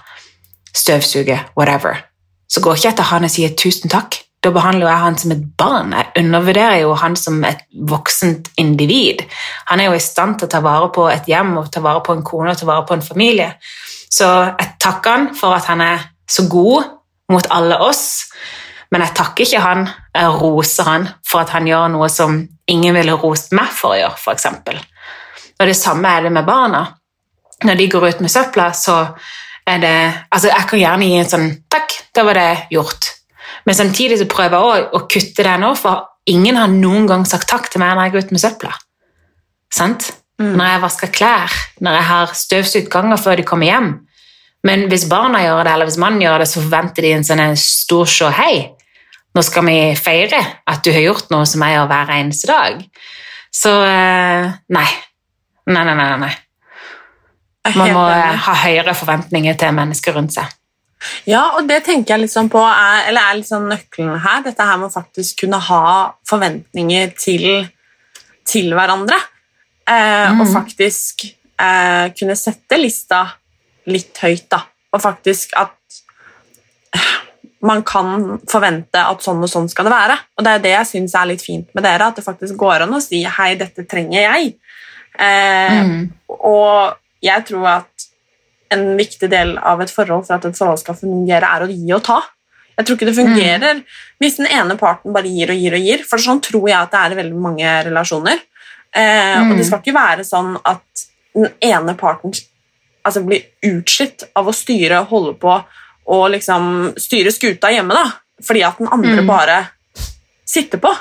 støvsuger, whatever, så går ikke jeg etter han og sier tusen takk. Da behandler jeg han som et barn. Jeg undervurderer jo han som et voksent individ. Han er jo i stand til å ta vare på et hjem og ta vare på en kone og ta vare på en familie. Så jeg takker han for at han er så god mot alle oss, men jeg takker ikke han, jeg roser han for at han gjør noe som ingen ville rost meg for å gjøre, eksempel. Og det samme er det med barna. Når de går ut med søpla, så er det Altså, jeg kan gjerne gi en sånn 'takk, da var det gjort'. Men samtidig så prøver jeg også å kutte det nå, for ingen har noen gang sagt takk til meg når jeg går ut med søpla. Sant? Mm. Når jeg vasker klær, når jeg har støvsugd ganger før de kommer hjem. Men hvis barna gjør det, eller hvis mannen gjør det, så forventer de en sånn stor sjå hei. Nå skal vi feire at du har gjort noe som jeg gjør hver eneste dag. Så eh, nei. Nei, nei, nei. nei. Man må eh, ha høyere forventninger til mennesker rundt seg. Ja, og det tenker jeg liksom på er, eller er liksom nøkkelen her. Dette her med å faktisk kunne ha forventninger til, til hverandre. Eh, Og Mhm. faktisk eh, kunne sette lista litt høyt, da. Og faktisk at man kan forvente at sånn og sånn skal det være. Og det er det jeg syns er litt fint med dere, at det faktisk går an å si 'hei, dette trenger jeg'. Eh, Mm. og jeg tror at en viktig del av et forhold for at et forhold skal fungere, er å gi og ta. Jeg tror ikke det fungerer hvis den ene parten bare gir og gir og gir, for sånn tror jeg at det er i veldig mange relasjoner. Eh, Mm. Og det skal ikke være sånn at den ene parten altså, blir utslitt av å styre og holde på og liksom styre skuta hjemme, da, fordi at den andre Mm. bare sitter på.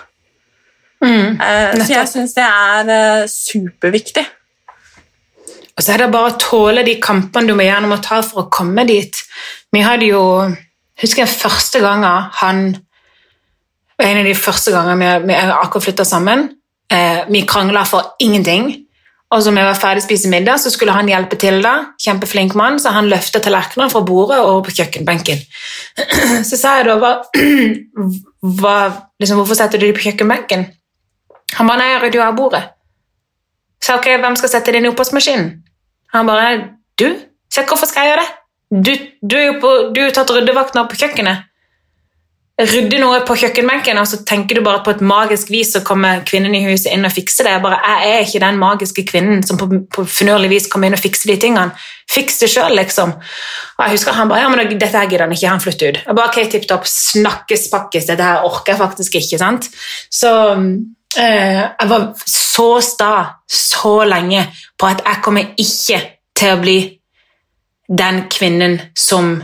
Mm. Eh, så jeg syns det er eh, superviktig. Og så er det bare å tåle de kampene du må gjennom å ta for å komme dit. Vi hadde jo Husker jeg første gangen han En av de første gangene vi, vi akkurat flytta sammen. Eh, vi krangla for ingenting. Og så jeg var ferdig å spise middag, så skulle han hjelpe til. da. Kjempeflink mann, så han løfta tallerkenene fra bordet og over på kjøkkenbenken. Så sa jeg da hva, hva, liksom, Hvorfor setter du dem på kjøkkenbenken? Han bare nei, jeg rydder jo av bordet. Så ok, hvem skal sette det inn i oppvaskmaskinen? Han bare Du? Se, hvorfor skal jeg gjøre det? Du, du er jo på, du jo tatt ryddevakten opp på kjøkkenet. Rydde noe på kjøkkenbenken, og så tenker du bare på et magisk vis så kommer kvinnen i huset inn og fikser det. Jeg, bare, jeg er ikke den magiske kvinnen som på, på finurlig vis kommer inn og fikser de tingene. Fiks det sjøl, liksom. Og jeg husker han bare ja, men dette her gidder han ikke, han flytter ut. Jeg bare ok, tipp topp, snakkes pakkes, dette her orker jeg faktisk ikke, sant. Så eh, jeg var så sta så lenge på at jeg kommer ikke til å bli den kvinnen som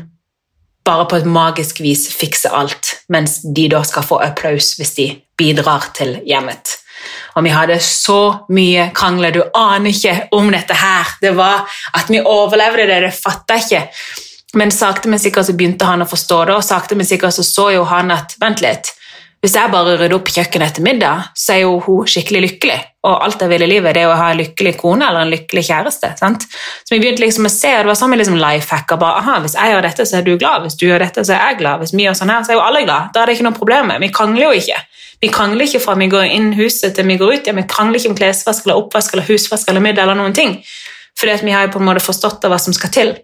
bare på et magisk vis fikse alt, mens de da skal få applaus hvis de bidrar til hjemmet. Og vi hadde så mye krangler, du aner ikke om dette her. Det var at vi overlevde det, det fatta jeg ikke. Men sakte, men sikkert så begynte han å forstå det, og sakte, men sikkert så så jo han at vent litt, hvis jeg bare rydder opp kjøkkenet etter middag, så er jo hun skikkelig lykkelig. Og alt jeg vil i livet, det er å ha en lykkelig kone eller en lykkelig kjæreste. sant? Så vi begynte liksom å se, og det var sånn vi liksom lifehacka. bare, aha, Hvis jeg gjør dette, så er du glad. Hvis du gjør dette, så er jeg glad. Hvis vi gjør sånn her, så er jo alle glad. Da er det ikke noe problem. Vi krangler jo ikke. Vi krangler ikke fra vi går inn huset til vi går ut. Ja, vi krangler ikke om klesvask eller oppvask eller husvask eller middag eller noen ting. Fordi vi har jo på en måte forstått hva som skal til.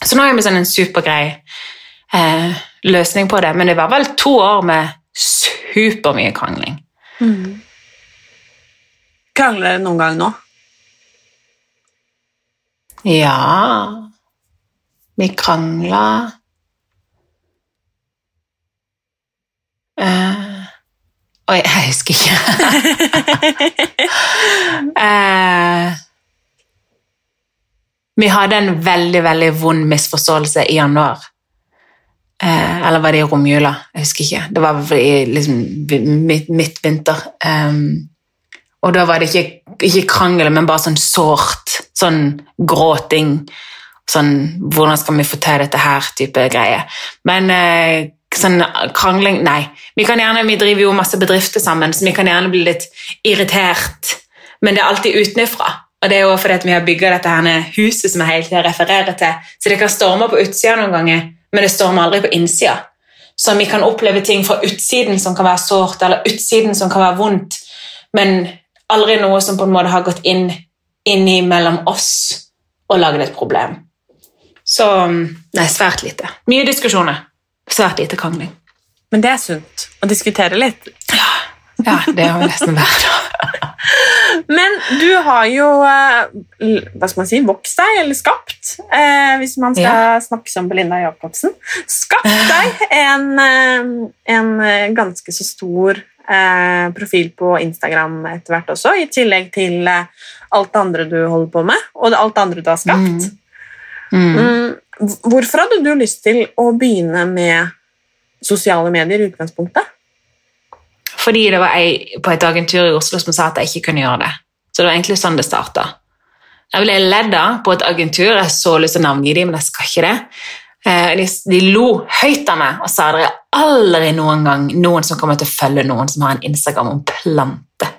Så nå har vi sånn en supergrei eh, løsning på det, men det var vel to år med supermye krangling. Krangler dere noen gang nå? Ja Vi krangla eh, Oi, jeg husker ikke. eh, vi hadde en veldig, veldig vond misforståelse i januar. Eh, eller var det i romjula? Jeg husker ikke. Det var i liksom, midt, midtvinter. Um, og da var det ikke, ikke krangel, men bare sånn sårt. Sånn gråting. Sånn 'Hvordan skal vi få til dette her?' type greie. Men eh, sånn krangling Nei. Vi gjerne, vi driver jo masse bedrifter sammen, så vi kan gjerne bli litt irritert. Men det er alltid utenfra. Og det er jo fordi vi har bygga dette her huset som jeg hele tiden refererer til. Så det kan storme på utsida noen ganger, men det stormer aldri på innsida. Så vi kan oppleve ting fra utsiden som kan være sårt, eller utsiden som kan være vondt, men aldri noe som på en måte har gått inn inni mellom oss og laget et problem. Så nei, svært lite. Mye diskusjoner. Svært lite krangling. Men det er sunt å diskutere litt. Ja, det er jo nesten hver dag. Men du har jo eh, hva skal man si, vokst deg, eller skapt, eh, hvis man skal snakke som Belinda Jacobsen, skapt deg en, eh, en ganske så stor profil på Instagram etter hvert også, i tillegg til alt det andre du holder på med, og alt det andre du har skapt. Mm. Mm, Hvorfor hadde du lyst til å begynne med sosiale medier i utgangspunktet? Fordi det var ei på et agentur i Oslo som sa at jeg ikke kunne gjøre det. Så det var egentlig sånn det starta. Jeg ble ledd av på et agentur, jeg så lyst til å navngi dem, men jeg skal ikke det. Eh, De, de lo høyt av meg og sa at det er aldri noen gang noen som kommer til å følge noen som har en Instagram om plante.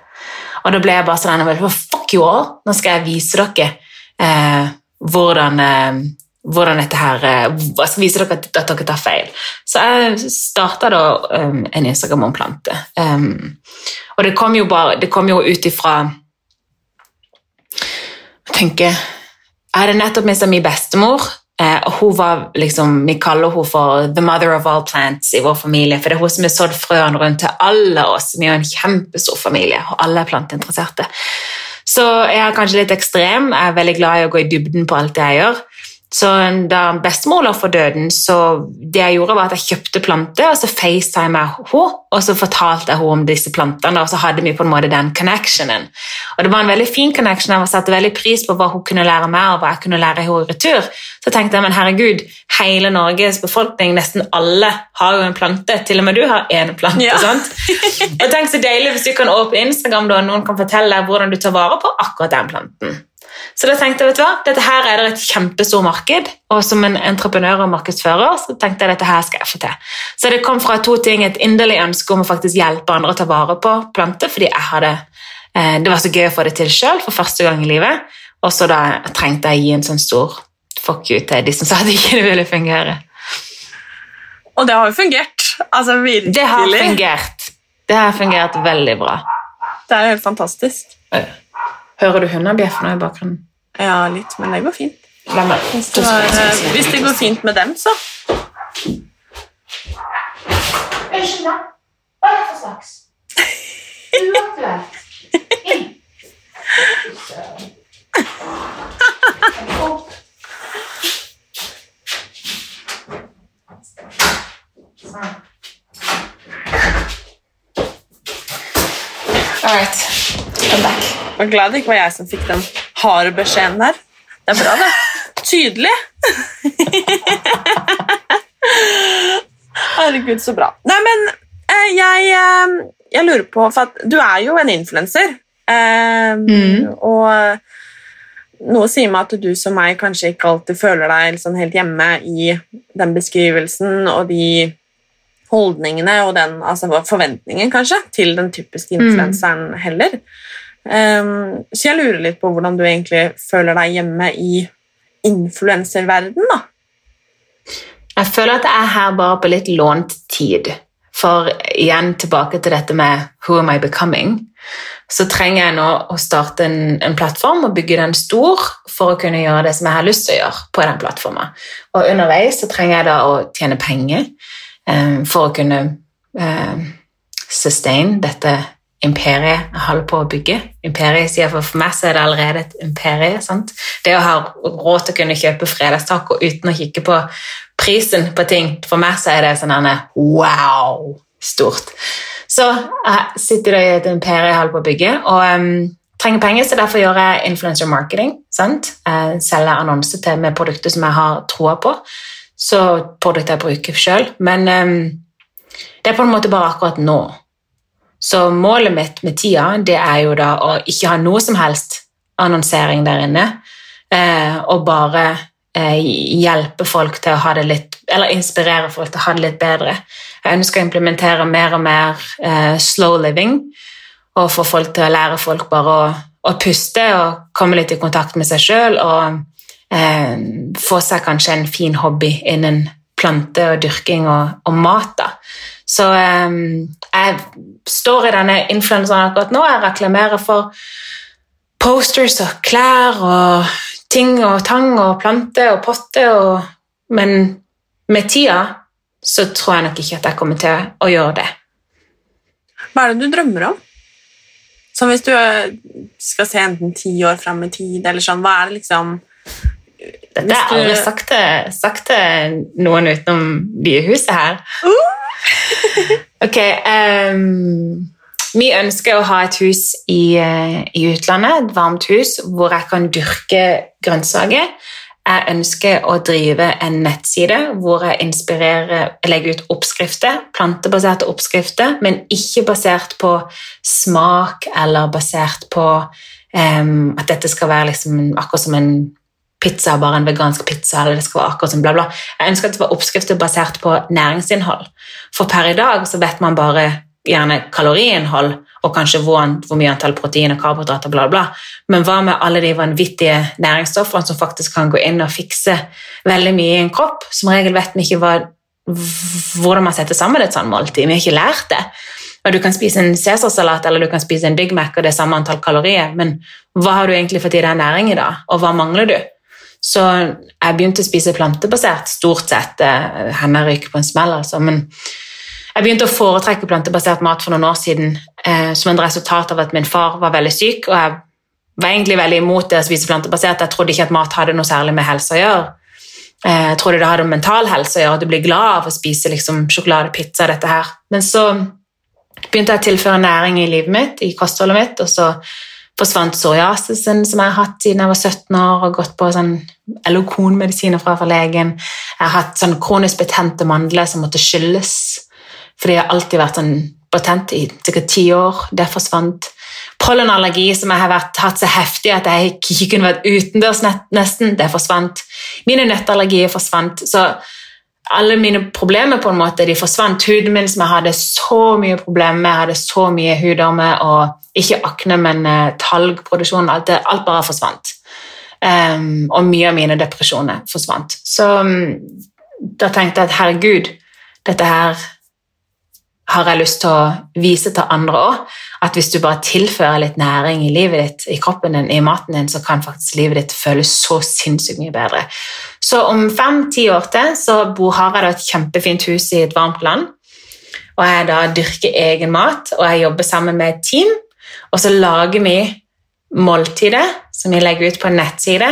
Og da ble jeg bare sånn Fuck you all! Nå skal jeg vise dere eh, hvordan, eh, hvordan dette her eh, Jeg skal vise dere at, dere tar feil. Så jeg starta da um, en Instagram om planter. Um, og det kom jo, jo ut ifra Jeg tenker Jeg hadde nettopp mista min bestemor. Eh, hun var liksom, Vi kaller henne for the mother of all plants i vår familie. For det er hun som har sådd frøene rundt til alle oss. Vi er en kjempestor familie, og alle er planteinteresserte. Så jeg er kanskje litt ekstrem. Jeg er veldig glad i å gå i dybden på alt det jeg gjør. Så da bestemor lå for døden, så det jeg gjorde var at jeg kjøpte planter, og så facetima jeg henne, og så fortalte jeg henne om disse plantene, og så hadde vi på en måte den connectionen. Og det var en veldig fin connection, jeg satte veldig pris på hva hun kunne lære meg, og hva jeg kunne lære henne i retur. Så tenkte jeg, men herregud, hele Norges befolkning, nesten alle, har jo en plante. Til og med du har en plante, Ja. sant? Og tenk så deilig hvis du kan åpne Instagram da, og noen kan fortelle deg hvordan du tar vare på akkurat den planten. Så da tenkte jeg, vet du hva, dette her er det et kjempestort marked, og som en entreprenør og markedsfører så tenkte jeg dette her skal jeg få til. Så det kom fra to ting, et inderlig ønske om å faktisk hjelpe andre å ta vare på planter, fordi jeg hadde, eh, det var så gøy å få det til selv for første gang i livet, og så da trengte jeg å gi en sånn stor fuck you til de som sa at det ikke ville fungere. Og det har jo fungert. Altså virkelig. Det har fungert. Det har fungert veldig bra. Det er jo helt fantastisk. Hører du hundebjeff nå i bakgrunnen? Ja, litt, men det går fint. Hvis det, var, eh, hvis det går fint med dem, så. Unnskyld meg. Hva er det for slags? Uaktuelt. Inn. All right. I'm back. Jeg var glad det ikke var jeg som fikk den harde beskjeden der. Det er bra, det. Tydelig. Herregud, så bra. Nei, men eh, jeg, eh, jeg lurer på For at du er jo en influenser. Eh, Mm. Og noe sier meg at du som meg kanskje ikke alltid føler deg liksom helt hjemme i den beskrivelsen og de holdningene og den altså forventningen kanskje til den typiske influenseren heller. Um, så jeg lurer litt på hvordan du egentlig føler deg hjemme i influenserverden da. Jeg føler at jeg er her bare på litt lånt tid. For igjen tilbake til dette med who am I becoming, så trenger jeg nå å starte en, en plattform og bygge den stor for å kunne gjøre det som jeg har lyst til å gjøre på den plattformen. Og underveis så trenger jeg da å tjene penger um, for å kunne um, sustain dette imperiet jeg holder på å bygge. Imperiet sier for, for meg så er det allerede et imperie. sant? Det å ha råd til å kunne kjøpe fredagstaco uten å kikke på prisen på ting, for meg så er det sånn wow, stort. Så jeg sitter i et imperie jeg holder på å bygge, og um, trenger penger, så derfor gjør jeg influencer marketing. sant? Jeg selger annonser til med produkter som jeg har troa på, så produkter jeg bruker selv. Men um, det er på en måte bare akkurat nå. Så målet mitt med tida det er jo da å ikke ha noe som helst annonsering der inne, eh, og bare eh, hjelpe folk til å ha det litt Eller inspirere folk til å ha det litt bedre. Jeg ønsker å implementere mer og mer eh, slow living, og få folk til å lære folk bare å, å puste og komme litt i kontakt med seg sjøl, og eh, få seg kanskje en fin hobby innen plante og dyrking og, og mat. da. Så eh, jeg står i denne influenseren akkurat nå. Jeg reklamerer for posters og klær og ting og tang og plante og potte. Og, men med tida så tror jeg nok ikke at jeg kommer til å gjøre det. Hva er det du drømmer om? Sånn hvis du øh, skal se enten ti år fram i tid, eller sånn, hva er det liksom Dette har jeg aldri sagt til, sagt til noen utenom de i huset her. Ok, Um, vi ønsker å ha et hus i, eh, i utlandet, et varmt hus, hvor jeg kan dyrke grønnsaker. Jeg ønsker å drive en nettside hvor jeg inspirerer, legger ut oppskrifter, plantebaserte oppskrifter, men ikke basert på smak eller basert på um, at dette skal være liksom akkurat som en pizza, bare en vegansk pizza, eller det skal være akkurat som bla, bla. Jeg ønsker at det var oppskrifter basert på næringsinnhold. For per i dag så vet man bare gjerne kaloriinnhold og kanskje hvor, hvor mye antall protein og karbohydrater, bla, bla. Men hva med alle de vanvittige næringsstoffene som faktisk kan gå inn og fikse veldig mye i en kropp? Som regel vet vi ikke hva, hvordan man setter sammen et sånt måltid. Vi har ikke lært det. Og Du kan spise en cæsarsalat eller du kan spise en Big Mac, og det er samme antall kalorier, men hva har du egentlig fått i deg næring i da, og hva mangler du? Så jeg begynte å spise plantebasert, stort sett. Eh, Henne ryker på en smell, altså. Men jeg begynte å foretrekke plantebasert mat for noen år siden eh, som en resultat av at min far var veldig syk, og jeg var egentlig veldig imot det å spise plantebasert. Jeg trodde ikke at mat hadde noe særlig med helse å gjøre. Eh, jeg trodde det hadde med mental helse å gjøre, at du blir glad av å spise liksom, sjokolade, pizza, dette her. Men så begynte jeg å tilføre næring i livet mitt, i kostholdet mitt, og så forsvant psoriasisen som jeg har hatt siden jeg var 17 år, og gått på sånn Elokon-medisiner fra, fra legen. Jeg har hatt sånn kronisk betente mandler som måtte skylles, fordi jeg har alltid vært sånn betent i sikkert ti år. Det forsvant. Pollenallergi som jeg har vært, hatt så heftig at jeg ikke kunne vært utendørs nesten, det forsvant. Mine nøtteallergier forsvant. så alle mine problemer på en måte, de forsvant. Huden min som jeg hadde så mye problemer med, jeg hadde så mye hudormer og ikke akne, men uh, talgproduksjon, alt, alt bare forsvant. Um, og mye av mine depresjoner forsvant. Så um, da tenkte jeg at herregud, dette her har jeg lyst til å vise til andre òg. At hvis du bare tilfører litt næring i livet ditt, i kroppen din, i maten din, så kan faktisk livet ditt føles så sinnssykt mye bedre. Så om fem-ti år til så har jeg da et kjempefint hus i et varmt land. Og jeg da dyrker egen mat, og jeg jobber sammen med et team. Og så lager vi måltider som vi legger ut på en nettside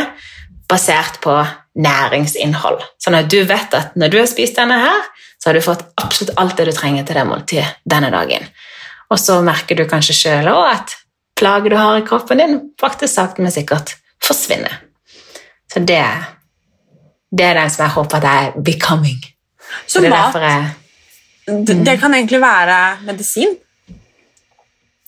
basert på næringsinnhold. Sånn at du vet at når du har spist denne her, så har du fått absolutt alt det du trenger til det måltidet denne dagen. Og så merker du kanskje sjøl òg at plager du har i kroppen din, faktisk sakte, men sikkert forsvinner. Så det, det er den som jeg håper at jeg er becoming. Så, så mat jeg, mm. det kan egentlig være medisin?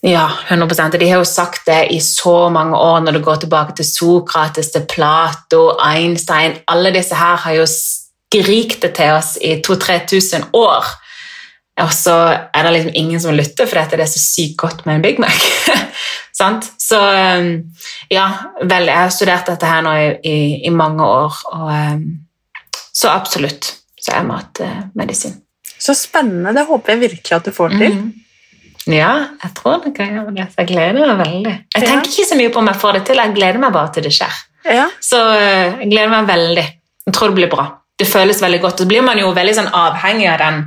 Ja, 100 De har jo sagt det i så mange år, når du går tilbake til Sokrates, til Plato, Einstein Alle disse her har jo skrikt det til oss i 2000-3000 år. Og så er det liksom ingen som lytter, fordi det er så sykt godt med en Big Mac. så um, ja, vel, jeg har studert dette her nå i, i, i mange år, og um, så absolutt så er mat uh. Så spennende. Det håper jeg virkelig at du får til. Mm. Ja, jeg tror det kan gjøre det. Jeg gleder meg veldig. Jeg tenker ikke så mye på om jeg får det til, jeg gleder meg bare til det skjer. Ja. Så uh, jeg gleder meg veldig. Jeg tror det blir bra det føles veldig godt. Så blir man jo veldig sånn avhengig av den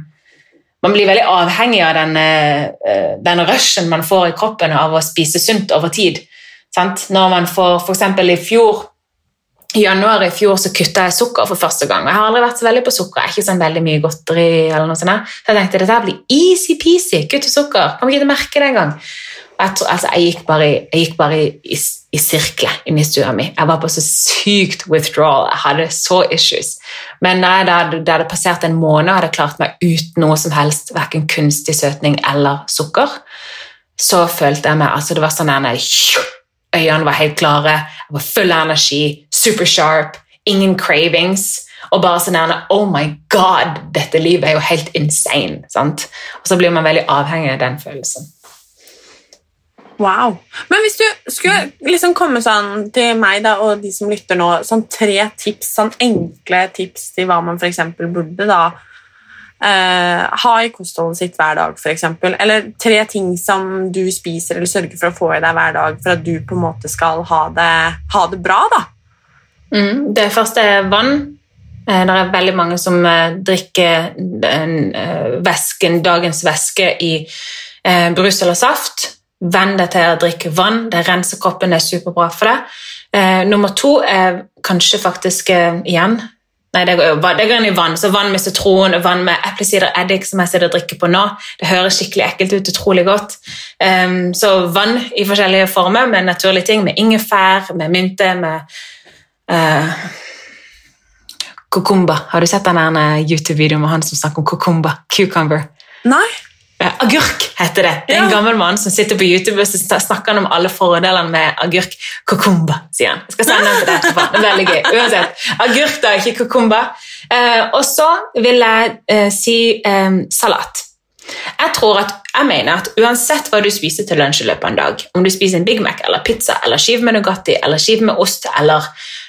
man blir veldig avhengig av den, eh, den rushen man får i kroppen av å spise sunt over tid. Sant? Når man får F.eks. i fjor i januar i fjor så kutta jeg sukker for første gang. og Jeg har aldri vært så veldig på sukker. Jeg er ikke sånn veldig mye godteri. eller noe sånt. Så jeg tenkte dette blir easy-peasy. Kutte sukker. Kan vi ikke merke det engang? Jeg, altså, jeg, gikk bare, jeg gikk bare i, i, i sirkler inni stua mi. Jeg var på så sykt withdrawal. Jeg hadde så issues. Men da det hadde passert en måned og hadde klart meg uten noe som helst, verken kunstig søtning eller sukker, så følte jeg meg altså Det var sånn at Øynene var helt klare, jeg var full av energi, super sharp, ingen cravings. Og bare sånn her, Oh my God, dette livet er jo helt insane. Sant? Og så blir man veldig avhengig av den følelsen. Wow. Men hvis du skulle liksom komme sånn til meg da, og de som lytter nå, sånn tre tips, sånn enkle tips til hva man f.eks. burde da eh, ha i kostholdet sitt hver dag, f.eks. Eller tre ting som du spiser eller sørger for å få i deg hver dag for at du på en måte skal ha det, ha det bra. da. Mm, det første er vann. Eh, det er veldig mange som eh, drikker den, eh, væsken, dagens væske i brus eller saft. Venn deg til å drikke vann. Det renser kroppen, det er superbra for deg. Eh, nummer to er kanskje faktisk eh, igjen Nei, det går, det går inn i vann. Så vann med sitron, vann med eplesider eddik, som jeg sitter og drikker på nå. Det høres skikkelig ekkelt ut, utrolig godt. Um, så vann i forskjellige former med naturlige ting, med ingefær, med mynte, med uh, Kokumba. Har du sett den YouTube-videoen med han som snakker om kokumba? Cucumber. Nei. Eh, agurk heter det. Det er en Ja. gammel mann som sitter på YouTube og snakker han om alle fordelene med agurk. Kokumba, sier han. Jeg skal sende den til deg etterpå. Det er veldig gøy. Uansett. Agurk, da, ikke kokumba. Eh, og så vil jeg eh, si eh, salat. Jeg tror at, jeg mener at uansett hva du spiser til lunsj i løpet av en dag, om du spiser en Big Mac eller pizza eller skive med Nugatti eller skive med ost eller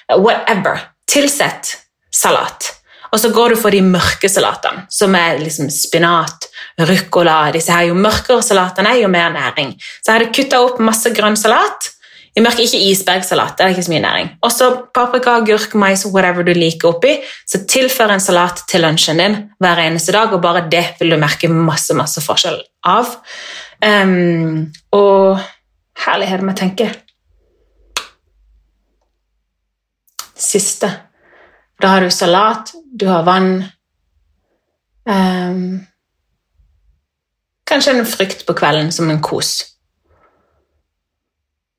eh, whatever, tilsett salat. Og så går du for de mørke salatene, som er liksom spinat, ruccola disse her. Jo mørkere salatene er, jo mer næring. Så jeg hadde kutta opp masse grønn salat. I mørket ikke isbergsalat, det er ikke så mye næring. Og så paprika, agurk, mais, whatever du liker oppi. Så tilfør en salat til lunsjen din hver eneste dag, og bare det vil du merke masse masse forskjell av. Um, og herlighet med å tenke. Siste. Da har du salat, du har vann um, Kanskje en frykt på kvelden som en kos.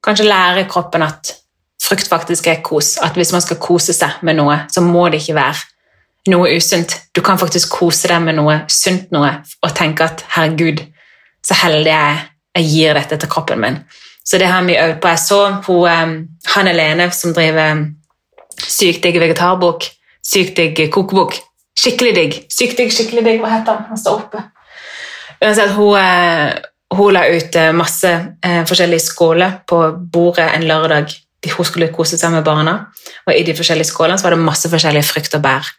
Kanskje lære kroppen at frykt faktisk er kos. At hvis man skal kose seg med noe, så må det ikke være noe usunt. Du kan faktisk kose deg med noe sunt noe og tenke at 'herregud, så heldig jeg er. Jeg gir dette til kroppen min'. Så det har vi øvd på. Jeg så hun, um, Hanne Lene som driver um, Sykt digg vegetarbok. Sykt digg kokebok. Skikkelig digg. Sykt digg, skikkelig digg. Hva heter han? Han står oppe. Uansett, hun, eh, hun la ut eh, masse eh, forskjellige skåler på bordet en lørdag. Hun skulle kose seg med barna, og i de forskjellige skålene så var det masse forskjellige frukt og bær.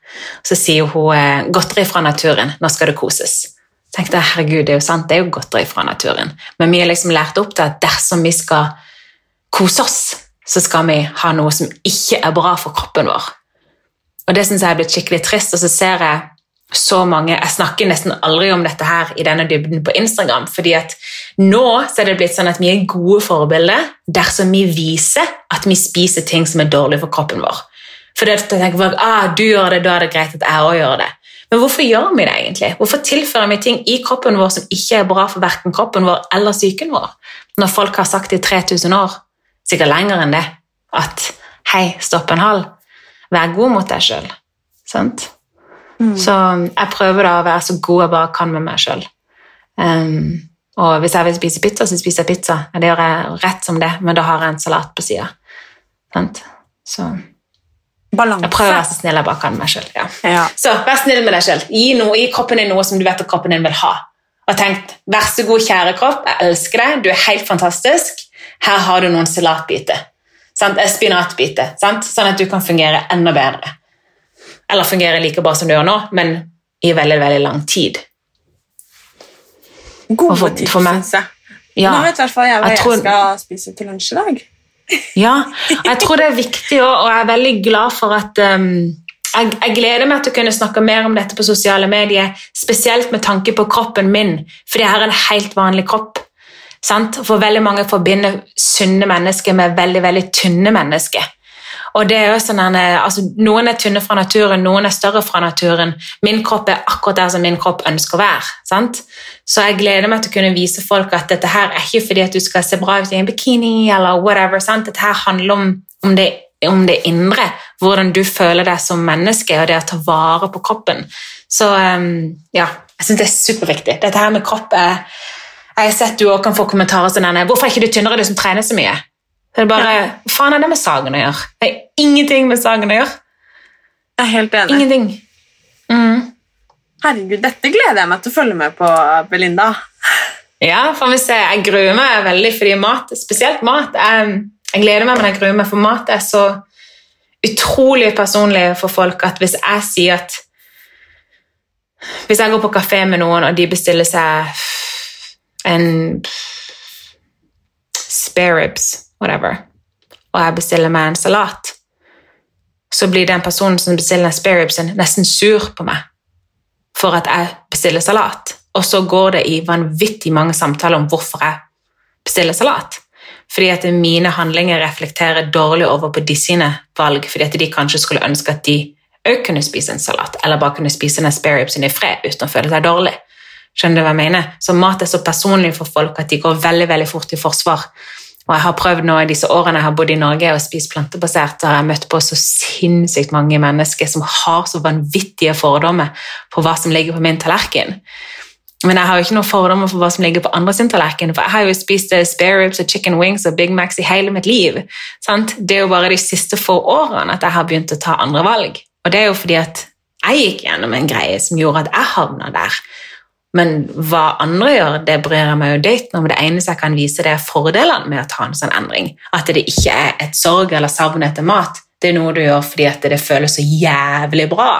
Så sier hun 'godteri fra naturen', nå skal det koses. Jeg tenkte herregud, det er jo sant, det er jo godteri fra naturen. Men vi er liksom lært opp til at dersom vi skal kose oss, så skal vi ha noe som ikke er bra for kroppen vår. Og det synes jeg er blitt skikkelig trist, og så ser jeg så mange Jeg snakker nesten aldri om dette her i denne dybden på Instagram, fordi at nå så er det blitt sånn at vi er gode forbilder dersom vi viser at vi spiser ting som er dårlig for kroppen vår. For det tenker folk, ah, du gjør det, da er det greit at jeg også gjør det. Men hvorfor gjør vi det egentlig? Hvorfor tilfører vi ting i kroppen vår som ikke er bra for verken kroppen vår eller psyken vår? Når folk har sagt det i 3000 år, sikkert lenger enn det, at hei, stopp en hal, vær god mot deg sjøl. Mm. Så jeg prøver da å være så god jeg bare kan med meg sjøl. og hvis jeg vil spise pizza, så spiser jeg pizza. Det gjør jeg rett som det, men da har jeg en salat på sida. Så Balanse. jeg prøver å være så snill jeg bare kan med meg sjøl. Ja. Ja. Så vær snill med deg sjøl. Gi, gi kroppen din noe som du vet at kroppen din vil ha. Og tenk, vær så god, kjære kropp, jeg elsker deg, du er helt fantastisk. Her har du noen salatbiter. Sant? Eh, Spinatbiter. Sant? Sånn at du kan fungere enda bedre. Eller fungere like bra som du gjør nå, men i veldig, veldig lang tid. Gode Og for- tips, for meg- synes jeg. Ja. Nå vet i hvert fall jeg hva Jeg jeg, skal spise til lunsj i dag. Ja, jeg tror det er viktig og jeg er veldig glad for at um, jeg, jeg gleder meg til å kunne snakke mer om dette på sosiale medier, spesielt med tanke på kroppen min, for jeg har en helt vanlig kropp. Sant? For veldig mange forbinder sunne mennesker med veldig, veldig tynne mennesker. Og det er jo sånn eh, altså, Noen er tynne fra naturen, noen er større fra naturen. Min kropp er akkurat der som min kropp ønsker å være. Sant? Så jeg gleder meg til å kunne vise folk at dette her er ikke fordi at du skal se bra ut i en bikini, eller whatever. Sant? Dette her handler om, om, det, om det indre, hvordan du føler deg som menneske, og det å ta vare på kroppen. Så um, ja, jeg syns det er superviktig. Dette her med kropp er Jeg har sett du også kan få kommentarer som denne 'Hvorfor er ikke du tynnere, du som trener så mye?' Så det er bare, Hva faen er det med saken å gjøre? Det er ingenting med saken å gjøre. Jeg er helt enig. Ingenting. Mm. Herregud, dette gleder jeg meg til å følge med på, Belinda. Ja, får vi se. Jeg gruer meg veldig fordi mat, spesielt mat Jeg, jeg gleder meg, men jeg gruer meg, for mat er så utrolig personlig for folk at hvis jeg sier at Hvis jeg går på kafé med noen, og de bestiller seg en spare ribs, whatever, og jeg bestiller meg en salat, så blir den personen som bestiller den spare ribsen, nesten sur på meg for at jeg bestiller salat. Og så går det i vanvittig mange samtaler om hvorfor jeg bestiller salat. Fordi at mine handlinger reflekterer dårlig over på de sine valg, fordi at de kanskje skulle ønske at de òg kunne spise en salat, eller bare kunne spise den spare ribsen i fred uten å føle seg dårlig. Skjønner du hva jeg mener? Så mat er så personlig for folk at de går veldig veldig fort i forsvar. Og jeg har prøvd nå i disse årene jeg har bodd i Norge og spist plantebasert, har jeg møtt på så sinnssykt mange mennesker som har så vanvittige fordommer på hva som ligger på min tallerken. Men jeg har jo ikke noen fordommer for hva som ligger på andre sin tallerken, for jeg har jo spist eh, spare ribs og chicken wings og Big Macs i hele mitt liv. Sant? Det er jo bare de siste få årene at jeg har begynt å ta andre valg. Og det er jo fordi at jeg gikk gjennom en greie som gjorde at jeg havna der. Men hva andre gjør, det bryr jeg meg jo døyt om. Det eneste jeg kan vise, det er fordelene med å ta en sånn endring. At det ikke er et sorg eller savn etter mat. Det er noe du gjør fordi at det føles så jævlig bra.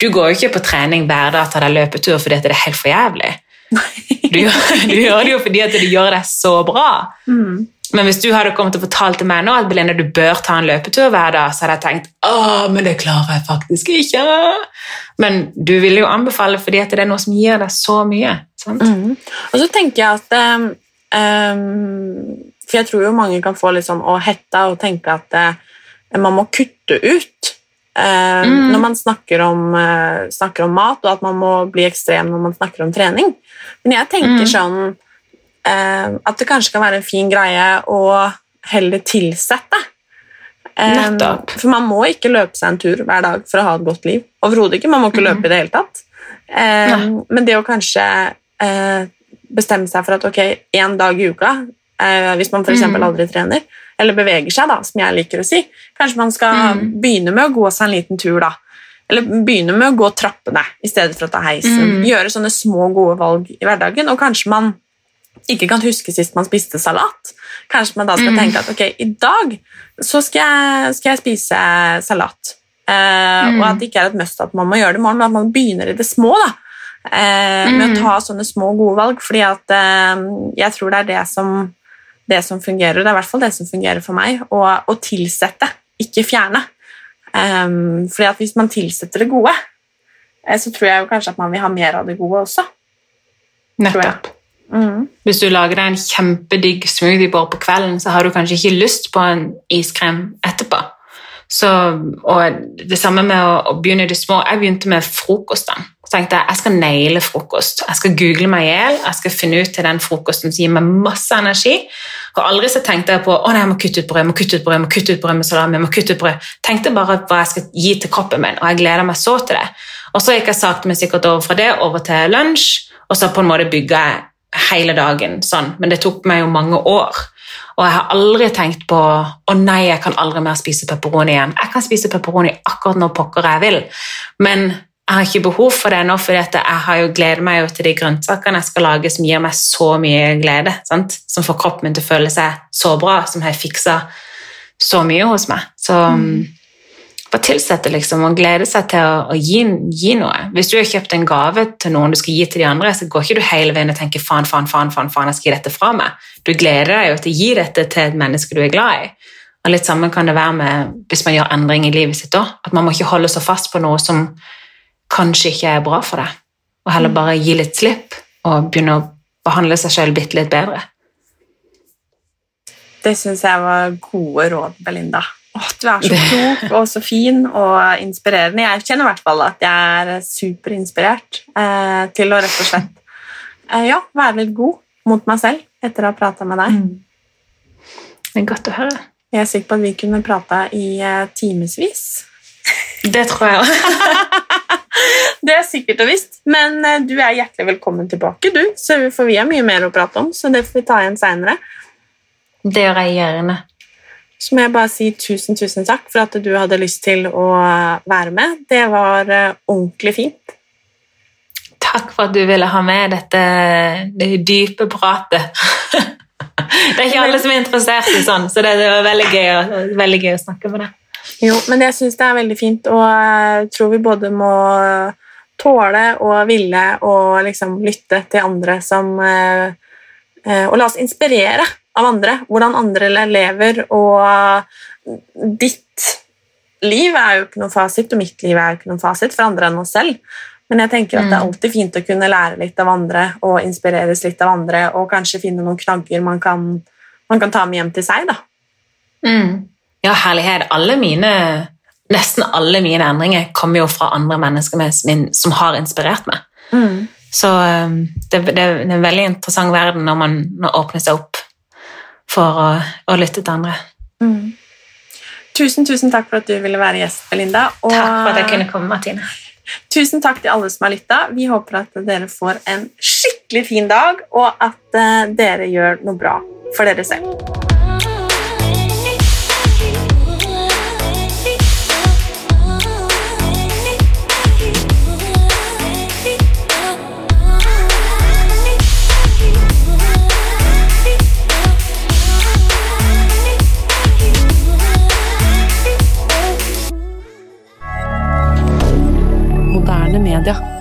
Du går jo ikke på trening hver dag og tar deg løpetur fordi det er helt for jævlig. Du gjør, du gjør, det jo fordi at du gjør deg så bra. Mm. Men hvis du hadde kommet og fortalt til meg nå at Belinda, du bør ta en løpetur hver dag, så hadde jeg tenkt å, men det klarer jeg faktisk ikke. Men du ville jo anbefale fordi at det er noe som gir deg så mye. sant? Mm. Og så tenker jeg at um, For jeg tror jo mange kan få litt sånn å hetta og tenke at uh, man må kutte ut Mm. når man snakker om, uh, snakker om mat, og at man må bli ekstrem når man snakker om trening. Men jeg tenker Mm. sånn uh, at det kanskje kan være en fin greie å heller tilsette. Nettopp. for man må ikke løpe seg en tur hver dag for å ha et godt liv. Overhodet ikke. Man må ikke Mhm. løpe i det hele tatt. Men det å kanskje eh, bestemme seg for at ok, én dag i uka, eh, hvis man f.eks. Mhm. aldri trener, eller beveger seg, da, som jeg liker å si, kanskje man skal mm. begynne med å gå seg en liten tur, da. Eller begynne med å gå trappene i stedet for å ta heisen. Mm. Gjøre sånne små, gode valg i hverdagen, og kanskje man ikke kan huske sist man spiste salat. Kanskje man da skal mm. tenke at ok, i dag så skal jeg, skal jeg spise salat. Eh, Mhm. Og at det ikke er et must at man må gjøre det i morgen, men at man begynner i det små. da. Eh, Med å ta sånne små, gode valg. fordi at eh, jeg tror det er det som, det som fungerer. Det er i hvert fall det som fungerer for meg. Å å tilsette, ikke fjerne. Um, fordi at hvis man tilsetter det gode, eh, så tror jeg kanskje at man vil ha mer av det gode også. Nettopp. Mm. Hvis du lager deg en kjempedigg smoothiebar på kvelden, så har du kanskje ikke lyst på en iskrem etterpå. Så, og det samme med å, å begynne i det små. Jeg begynte med frokosten. Så tenkte jeg jeg skal naile frokost. Jeg skal google meg i hjel. Jeg skal finne ut til den frokosten som gir meg masse energi. Og aldri så tenkte jeg på å nei, jeg må kutte ut brød, jeg må kutte ut brød, jeg må kutte ut brød med salami. jeg må kutte ut brød. Tenkte bare hva jeg skal gi til kroppen min, og jeg gleder meg så til det. Og så gikk jeg sakte, men sikkert over fra det over til lunsj, og så på en måte bygga jeg hele dagen sånn. Men det tok meg jo mange år. Og jeg har aldri tenkt på å nei, jeg kan aldri mer spise pepperoni igjen. Jeg kan spise pepperoni akkurat når pokker jeg vil, men jeg har ikke behov for det nå, for jeg har jo gleder meg jo til de grønnsakene jeg skal lage som gir meg så mye glede, sant? som får kroppen min til å føle seg så bra, som har fiksa så mye hos meg. Så mm. bare tilsette liksom, og glede seg til å, å gi, gi noe. Hvis du har kjøpt en gave til noen du skal gi til de andre, så går ikke du hele veien og tenker faen, faen, faen, faen, faen, jeg skal gi dette fra meg. Du gleder deg jo til å gi dette til et menneske du er glad i. Og litt sammen kan det være med hvis man gjør endring i livet sitt òg. At man må ikke holde så fast på noe som kanskje ikke er bra for deg, og heller bare gi litt slipp og begynne å behandle seg sjøl bitte litt bedre. Det syns jeg var gode råd, Belinda. Åh, du er så klok og så fin og inspirerende. Jeg kjenner i hvert fall at jeg er superinspirert eh, til å rett og slett eh, ja, være litt god mot meg selv etter å ha prata med deg. Det er godt å høre. Jeg er sikker på at vi kunne prata i eh, timevis. Det tror jeg òg. Det er sikkert og visst, men eh, du er hjertelig velkommen tilbake, du. Så for vi har mye mer å prate om, så det får vi ta igjen seinere. Det gjør jeg gjerne. Så må jeg bare si tusen, tusen takk for at du hadde lyst til å være med. Det var eh, ordentlig fint. Takk for at du ville ha med dette det dype pratet. Det er ikke alle som er interessert i sånn, så det, det var veldig gøy, veldig gøy å snakke med deg. Jo, men jeg syns det er veldig fint, og jeg tror vi både må tåle og ville og liksom lytte til andre som eh, eh, Og la oss inspirere av andre, hvordan andre lever, og ditt liv er jo ikke noen fasit, og mitt liv er jo ikke noen fasit for andre enn oss selv. Men jeg tenker at det er Mm. alltid fint å kunne lære litt av andre og inspireres litt av andre, og kanskje finne noen knagger man kan, man kan ta med hjem til seg. da. Mm. Ja, herlighet. Alle mine, nesten alle mine endringer kommer jo fra andre mennesker med, som, som har inspirert meg. Så um, det, det, er en veldig interessant verden når man åpner seg opp for å, å lytte til andre. Mm. Tusen, tusen takk for at du ville være gjest, Belinda. Og Takk for at jeg kunne komme, Martine. tusen takk til alle som har lytta. Vi håper at dere får en skikkelig fin dag, og at eh, dere gjør noe bra for dere selv. moderne media.